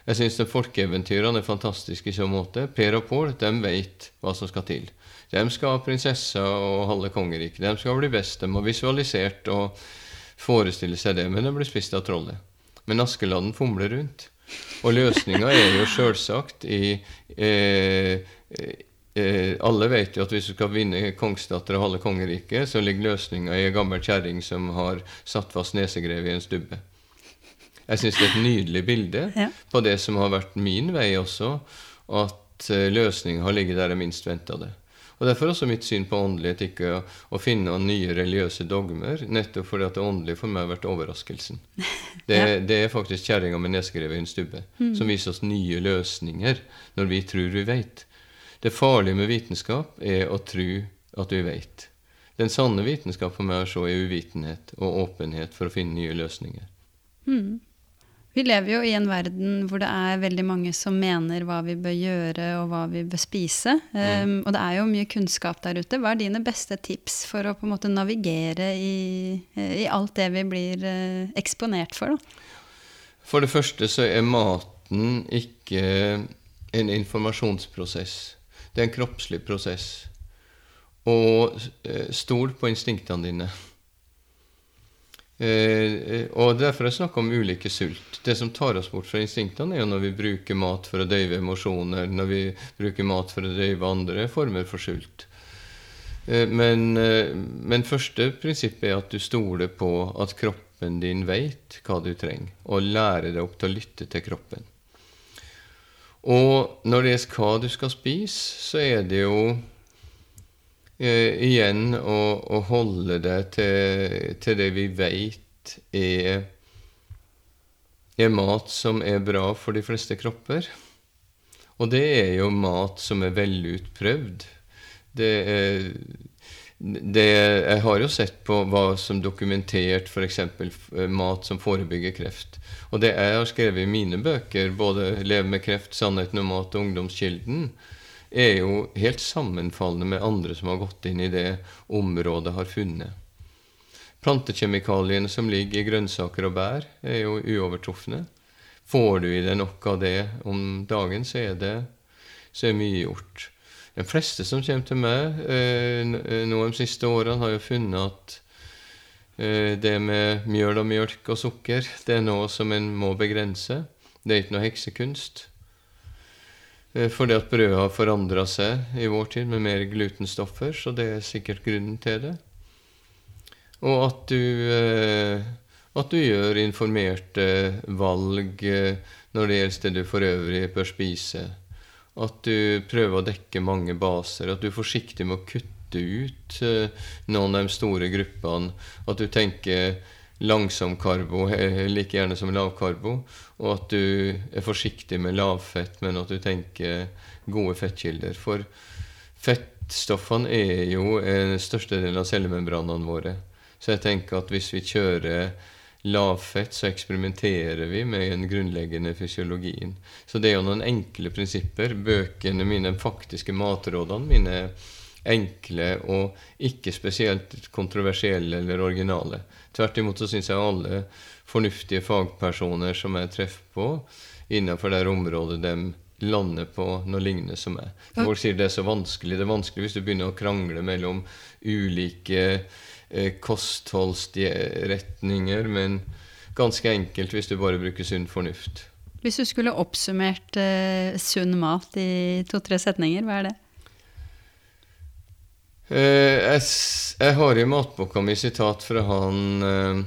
Jeg syns folkeeventyrene er fantastiske i så måte. Per og Pål de vet hva som skal til. De skal ha prinsessa og halve kongeriket. De skal bli best. De har visualisert og forestille seg det, men de blir spist av trollet. Men Askeladden fomler rundt. Og løsninga er jo sjølsagt i eh, eh, Alle vet jo at hvis du skal vinne kongsdatter og halve kongeriket, så ligger løsninga i ei gammel kjerring som har satt fast nesegrev i en stubbe. Jeg syns det er et nydelig bilde ja. på det som har vært min vei også, at uh, løsninga har ligget der jeg minst venta det. Og Derfor er også mitt syn på åndelighet ikke å, å finne nye religiøse dogmer, nettopp fordi at det åndelige for meg har vært overraskelsen. [laughs] Det, ja. det er faktisk kjerringa med nedskrevet i en stubbe mm. som viser oss nye løsninger når vi tror vi veit. Det farlige med vitenskap er å tro at vi veit. Den sanne vitenskap for meg er å se i uvitenhet og åpenhet for å finne nye løsninger. Mm. Vi lever jo i en verden hvor det er veldig mange som mener hva vi bør gjøre og hva vi bør spise. Um. Og det er jo mye kunnskap der ute. Hva er dine beste tips for å på en måte navigere i, i alt det vi blir uh, eksponert for? Da? For det første så er maten ikke en informasjonsprosess. Det er en kroppslig prosess. Og uh, stol på instinktene dine. Eh, og Derfor har jeg snakk om ulike sult. Det som tar oss bort fra instinktene, er jo når vi bruker mat for å døyve emosjoner, når vi bruker mat for å døyve andre former for sult. Eh, men, eh, men første prinsippet er at du stoler på at kroppen din veit hva du trenger, og lærer deg opp til å lytte til kroppen. Og når det er hva du skal spise, så er det jo eh, igjen å, å, holde det til, til det vi veit er, er mat som er bra for de fleste kropper. Og det er jo mat som er velutprøvd. Det er det, jeg har jo sett på hva som dokumentert f.eks. mat som forebygger kreft. Og det jeg har skrevet i mine bøker, både 'Leve med kreft', 'Sannheten om mat' og 'Ungdomskilden', er jo helt sammenfallende med andre som har gått inn i det området har funnet. Plantekjemikaliene som ligger i grønnsaker og bær, er jo uovertrufne. Får du i deg nok av det om dagen, så er det så er mye gjort. De fleste som kommer til meg eh, nå de siste årene, har jo funnet at eh, det med mjøl og mjølk og sukker, det er noe som en må begrense. Det er ikke noe heksekunst. Eh, fordi at brødet har forandra seg i vår tid med mer glutenstoffer, så det er sikkert grunnen til det. Og at du, eh, at du gjør informerte valg eh, når det gjelder det du for øvrig bør spise. At du prøver å dekke mange baser. At du er forsiktig med å kutte ut noen av de store gruppene. At du tenker langsomkarbo like gjerne som lavkarbo, og at du er forsiktig med lavfett, men at du tenker gode fettkilder. For fettstoffene er jo den største delen av cellemembranene våre. Så jeg tenker at hvis vi kjører lavfett, så eksperimenterer vi med den grunnleggende fysiologien. Så det er jo noen enkle prinsipper. Bøkene mine, faktiske matrådene mine, enkle og ikke spesielt kontroversielle eller originale. Tvert imot så syns jeg alle fornuftige fagpersoner som jeg treffer på innenfor det området de lander på noe lignende som meg. Folk sier det er så vanskelig. Det er vanskelig hvis du begynner å krangle mellom ulike eh, kostholdsretninger, men ganske enkelt hvis du bare bruker sunn fornuft. Hvis du skulle oppsummert eh, sunn mat i to-tre setninger, hva er det? Eh, jeg, jeg, har i matboka mi sitat fra han eh,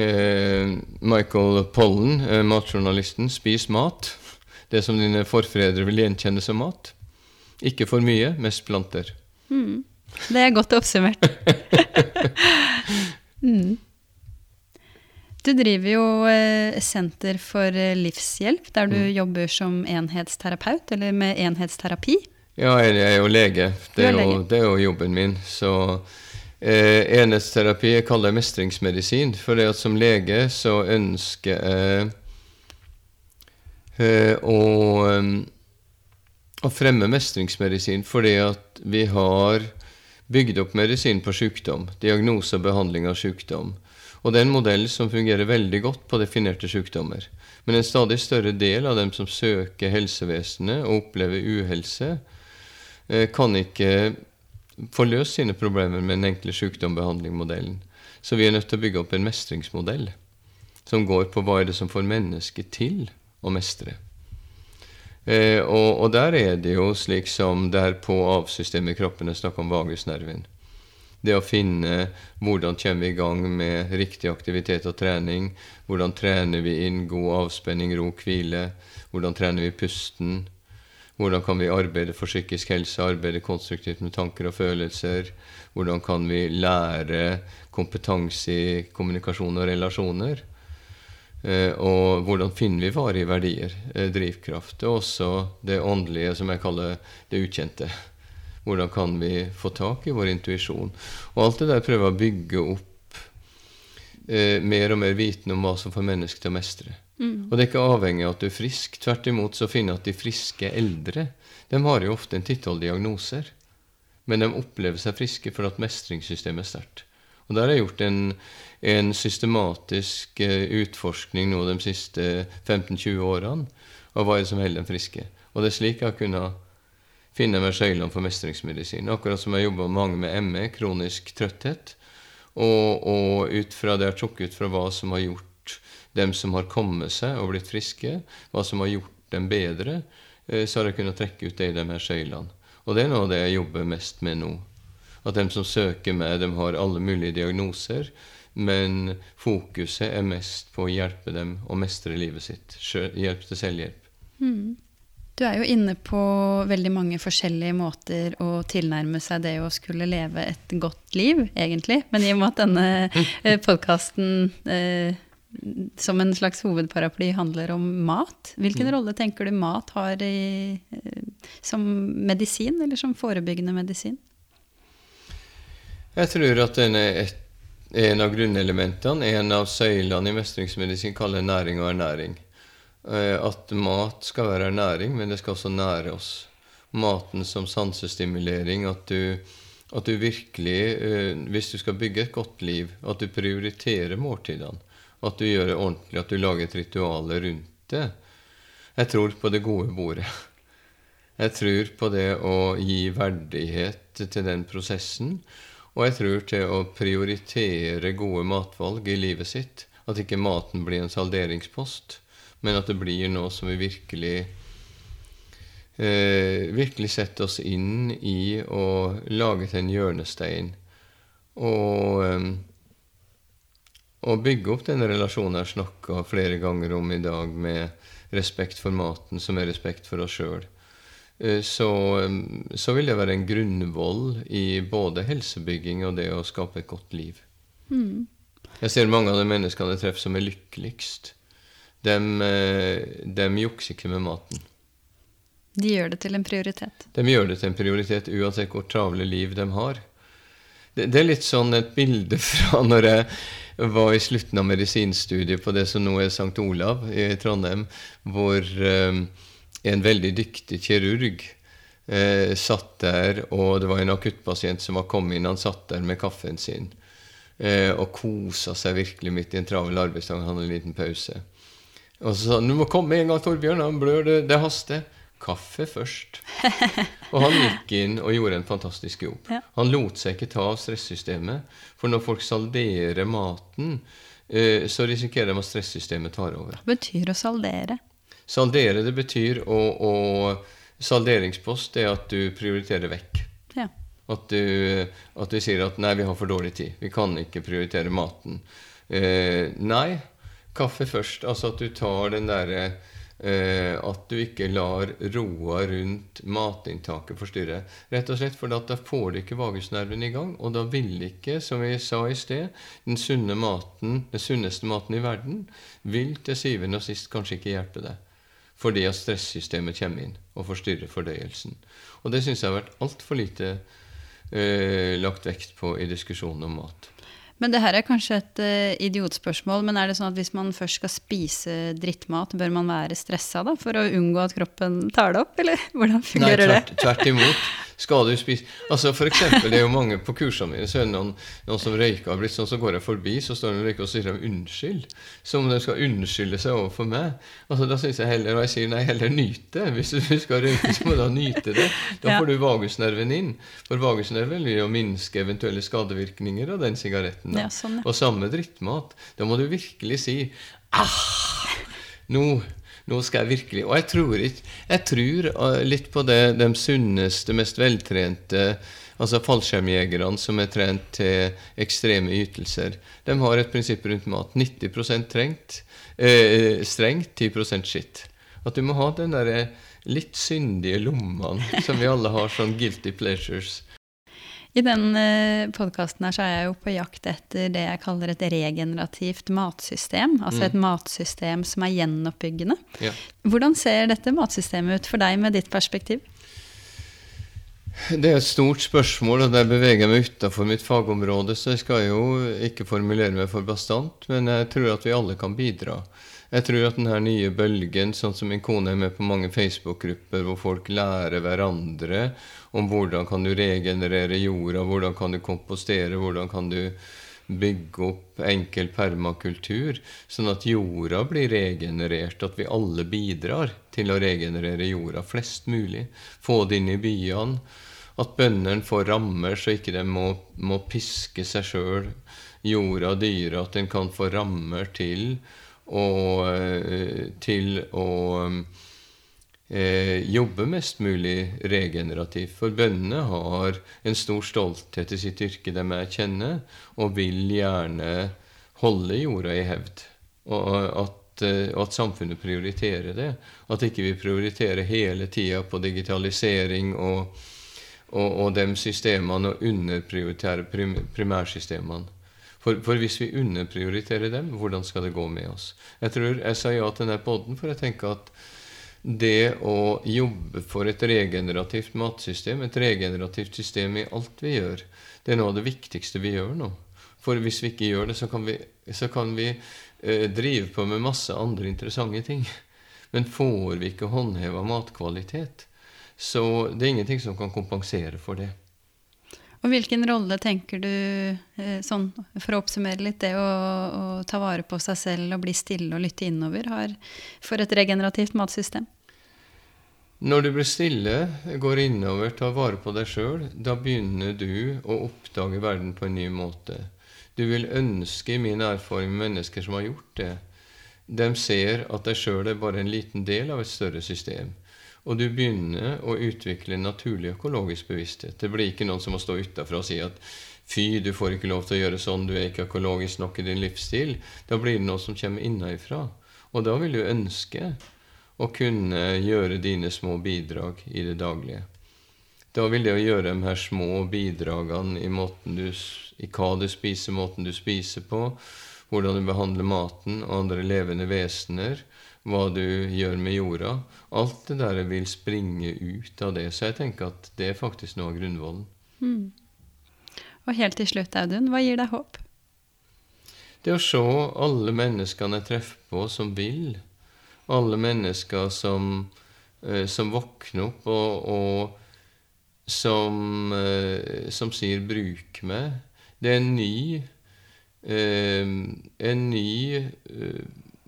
eh, Michael Pollen, matjournalisten, 'Spis mat'. Det som dine forfedre vil gjenkjenne som mat. Ikke for mye, mest planter. Mm. Det er godt oppsummert. [laughs] mm. Du driver jo Senter for livshjelp, der du mm. jobber som enhetsterapeut, eller med enhetsterapi. Ja, jeg er jo lege. Det er, jo, det er jo jobben min. Så eh, enhetsterapi jeg kaller jeg mestringsmedisin. For det at som lege så ønsker jeg eh, å, å fremme mestringsmedisin fordi at vi har bygd opp medisin på sykdom. Diagnose og behandling av sykdom. Og det er en modell som fungerer veldig godt på definerte sykdommer. Men en stadig større del av dem som søker helsevesenet og opplever uhelse, eh, kan ikke få løst sine problemer med den enkle sykdombehandlingmodellen. Så vi er nødt til å bygge opp en mestringsmodell som går på hva er det som får mennesket til å mestre. Eh, og, og, der er det jo slik som der på avsystemet i kroppen er snakk om vagusnerven. Det å finne hvordan kommer vi i gang med riktig aktivitet og trening. Hvordan trener vi inn god avspenning, ro, hvile. Hvordan trener vi pusten. Hvordan kan vi arbeide for psykisk helse, arbeide konstruktivt med tanker og følelser? Hvordan kan vi lære kompetanse i kommunikasjon og relasjoner? Eh, og hvordan finner vi varige verdier, eh, drivkraft? Og også det åndelige, som jeg kaller det ukjente. Hvordan kan vi få tak i vår intuisjon? Og alt det der prøver å bygge opp eh, mer og mer viten om hva som får mennesker til å mestre. Mm. Og det er ikke avhengig av at du er frisk. Tvert imot så finner jeg at de friske eldre de har jo ofte en titall diagnoser. Men de opplever seg friske fordi at mestringssystemet er sterkt. Og der har jeg gjort en, en systematisk uh, utforskning nå de siste 15-20 årene av hva er det som holder dem friske. Og det er slik jeg har kunnet finne meg søylene for mestringsmedisin. Akkurat som jeg jobber mange med ME, kronisk trøtthet. Og, og ut fra det jeg tok ut fra hva som har gjort dem som har kommet seg og blitt friske, hva som har gjort dem bedre, eh, så har jeg kunnet trekke ut det i de her søylene. Og det er noe av det jeg jobber mest med nå. At dem som søker meg, de har alle mulige diagnoser, men fokuset er mest på å hjelpe dem å mestre livet sitt. Hjelp til selvhjelp. Mm. Du er jo inne på veldig mange forskjellige måter å tilnærme seg det å skulle leve et godt liv, egentlig. Men i og med at denne podkasten eh, som en slags hovedparaply handler om mat, hvilken mm. rolle tenker du mat har i, eh, som medisin, eller som forebyggende medisin? Jeg tror at den er et, en av grunnelementene, en av søylene i mestringsmedisin, kaller næring og ernæring. Eh, at mat skal være ernæring, men det skal også nære oss. Maten som sansestimulering. At du, at du virkelig, eh, hvis du skal bygge et godt liv, at du prioriterer måltidene. At du gjør det ordentlig, at du lager et ritual rundt det. Jeg tror på det gode bordet. Jeg tror på det å gi verdighet til den prosessen. Og jeg tror til å prioritere gode matvalg i livet sitt. At ikke maten blir en salderingspost men at det blir noe som vi virkelig eh, virkelig setter oss inn i og lager til en hjørnestein. Og, eh, og bygge opp den relasjonen jeg snakka flere ganger om i dag, med respekt for maten, som er respekt for oss sjøl. Eh, så, eh, så, vil det være en grunnvoll i både helsebygging og det å skape et godt liv. Mm. Jeg ser mange av de menneskene jeg treffer, som er lykkeligst de, eh, de jukser ikke med maten. De gjør det til en prioritet? De gjør det til en prioritet uansett hvor travle liv de har. Det, det er litt sånn et bilde [laughs] fra når jeg var i slutten av medisinstudiet på det som nå er St. Olav i Trondheim, hvor um, en veldig dyktig kirurg eh, satt der, og det var en akuttpasient som var kommet inn. Han satt der med kaffen sin eh, og kosa seg virkelig midt i en travel arbeidsdag. Han hadde en liten pause. Og så sa han 'Du må komme en gang, Torbjørn. Han blør. Det, det haster.' Kaffe først. Og han gikk inn og gjorde en fantastisk jobb. Ja. Han lot seg ikke ta av stressystemet. For når folk salderer maten, eh, så risikerer de at stressystemet tar over. Hva betyr å saldere? Saldere, det betyr å, å Salderingspost er at du prioriterer vekk. Ja. At, du, at du sier at 'nei, vi har for dårlig tid'. Vi kan ikke prioritere maten. Eh, nei, kaffe først. Altså at du tar den derre eh, At du ikke lar roa rundt matinntaket forstyrre. Rett og slett fordi at da får du ikke vagusnerven i gang, og da vil ikke, som vi sa i sted, den sunne maten, den sunneste maten i verden, vil til syvende og sist kanskje ikke hjelpe deg. Fordi at stressystemet kommer inn og forstyrrer fordøyelsen. Og det syns jeg har vært altfor lite eh, lagt vekt på i diskusjonen om mat. Men det her er kanskje et uh, idiotspørsmål, men er det sånn at hvis man først skal spise drittmat, bør man være stressa da, for å unngå at kroppen tar det opp, eller hvordan fungerer Nei, tvert, tvert imot. Skal du spise Altså for eksempel, det er jo mange på kursene mine, så er det noen, noen som røyker har blitt sånn, så går jeg forbi, så står de og røyker og sier de unnskyld. Som om de skal unnskylde seg overfor meg. Altså Da syns jeg heller, og jeg sier nei, heller nyt det. Hvis du skal røyke, så må du nyte det. Da får du vagusnerven inn. For vagusnerven vil jo minske eventuelle skadevirkninger av den sigaretten. Ja, sånn, ja. Og samme drittmat. Da må du virkelig si ah, nå nå skal jeg virkelig Og jeg tror, ikke, jeg tror uh, litt på det de sunneste, mest veltrente altså fallskjermjegerne som er trent til ekstreme ytelser. De har et prinsipp rundt mat. 90 trengt, eh, strengt, 10% skitt. At du må ha den der litt syndige lommene som vi alle har, sånn guilty pleasures. I den eh, podkasten her så er jeg jo på jakt etter det jeg kaller et regenerativt matsystem. Altså et matsystem som er gjenoppbyggende. Ja. Hvordan ser dette matsystemet ut for deg med ditt perspektiv? Det er et stort spørsmål, og der beveger jeg meg utafor mitt fagområde, så jeg skal jo ikke formulere meg for bastant, men jeg tror at vi alle kan bidra. Jeg tror at denne nye bølgen, sånn som min kone er med på mange Facebook-grupper hvor folk lærer hverandre om hvordan kan du regenerere jorda, hvordan kan du kompostere, hvordan kan du bygge opp enkel permakultur, sånn at jorda blir regenerert, at vi alle bidrar til å regenerere jorda flest mulig. Få det inn i byene. At bøndene får rammer, så ikke de må, må piske seg sjøl, jorda dyra. At en kan få rammer til å, til å eh, jobbe mest mulig regenerativt. For bøndene har en stor stolthet i sitt yrke, de er kjenne og vil gjerne holde jorda i hevd. Og at, eh, og at samfunnet prioriterer det. At ikke vi prioriterer hele tida på digitalisering og, og, og de systemene og underprioriterer primærsystemene. For, for, hvis vi underprioriterer dem, hvordan skal det gå med oss? Jeg tror jeg sa ja til denne poden, for jeg tenker at det å jobbe for et regenerativt matsystem, et regenerativt system i alt vi gjør, det er noe av det viktigste vi gjør nå. For hvis vi ikke gjør det, så kan vi, så kan vi eh, drive på med masse andre interessante ting. Men får vi ikke håndheva matkvalitet, så det er ingenting som kan kompensere for det. Og hvilken rolle tenker du, eh, sånn, for å oppsummere litt, det å, å, ta vare på seg selv og bli stille og lytte innover, har for et regenerativt matsystem? Når du blir stille, går innover, tar vare på deg sjøl, da begynner du å oppdage verden på en ny måte. Du vil ønske, i min erfaring med mennesker som har gjort det, de ser at deg sjøl er bare en liten del av et større system. Og du begynner å utvikle naturlig økologisk bevissthet. Det blir ikke noen som må stå utafra og si at fy, du får ikke lov til å gjøre sånn, du er ikke økologisk nok i din livsstil. Da blir det noe som kommer innenfra. Og da vil du ønske å kunne gjøre dine små bidrag i det daglige. Da vil det å gjøre de her små bidragene i, du, i hva du spiser, måten du spiser på, hvordan du behandler maten og andre levende vesener, hva du gjør med jorda Alt det der vil springe ut av det. Så jeg tenker at det er faktisk noe av grunnvollen. Mm. Og helt til slutt, Audun, hva gir deg håp? Det å se alle menneskene jeg treffer på som vil, alle mennesker som, eh, som våkner opp og, og som, eh, som, sier 'bruk meg'. Det er en ny, eh, en ny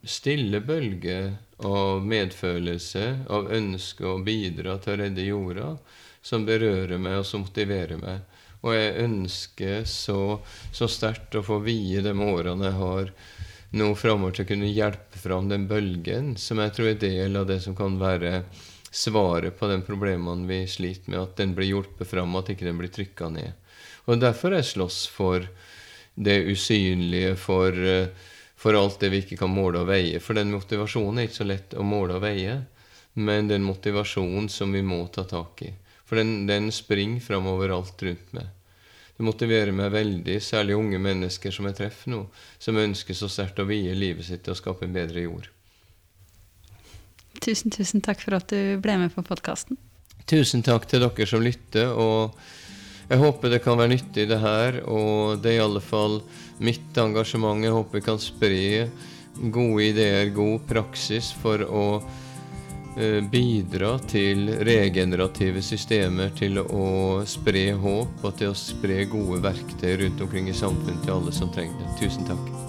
stille bølge av medfølelse, av ønske å bidra til å redde jorda, som berører meg, og som motiverer meg. Og jeg ønsker så, så sterkt å få vie de årene jeg har nå framover til å kunne hjelpe fram den bølgen, som jeg tror er del av det som kan være svaret på de problemene vi sliter med, at den blir hjulpet fram, at ikke den blir trykka ned. Og Derfor jeg slåss for det usynlige for, eh, for alt det vi ikke kan måle og veie. For den motivasjonen er ikke så lett å måle og veie, men den motivasjonen som vi må ta tak i. For den, den springer framover overalt rundt meg. Det motiverer meg veldig, særlig unge mennesker som jeg treffer nå, som ønsker så sterkt å vie livet sitt til å skape en bedre jord. Tusen, tusen takk for at du ble med på podkasten. Tusen takk til dere som lytter. og jeg håper det kan være nyttig, det her. Og det er i alle fall mitt engasjement. Jeg håper vi kan spre gode ideer, god praksis, for å eh, bidra til regenerative systemer, til å spre håp og til å spre gode verktøy rundt omkring i samfunnet til alle som trenger det. Tusen takk.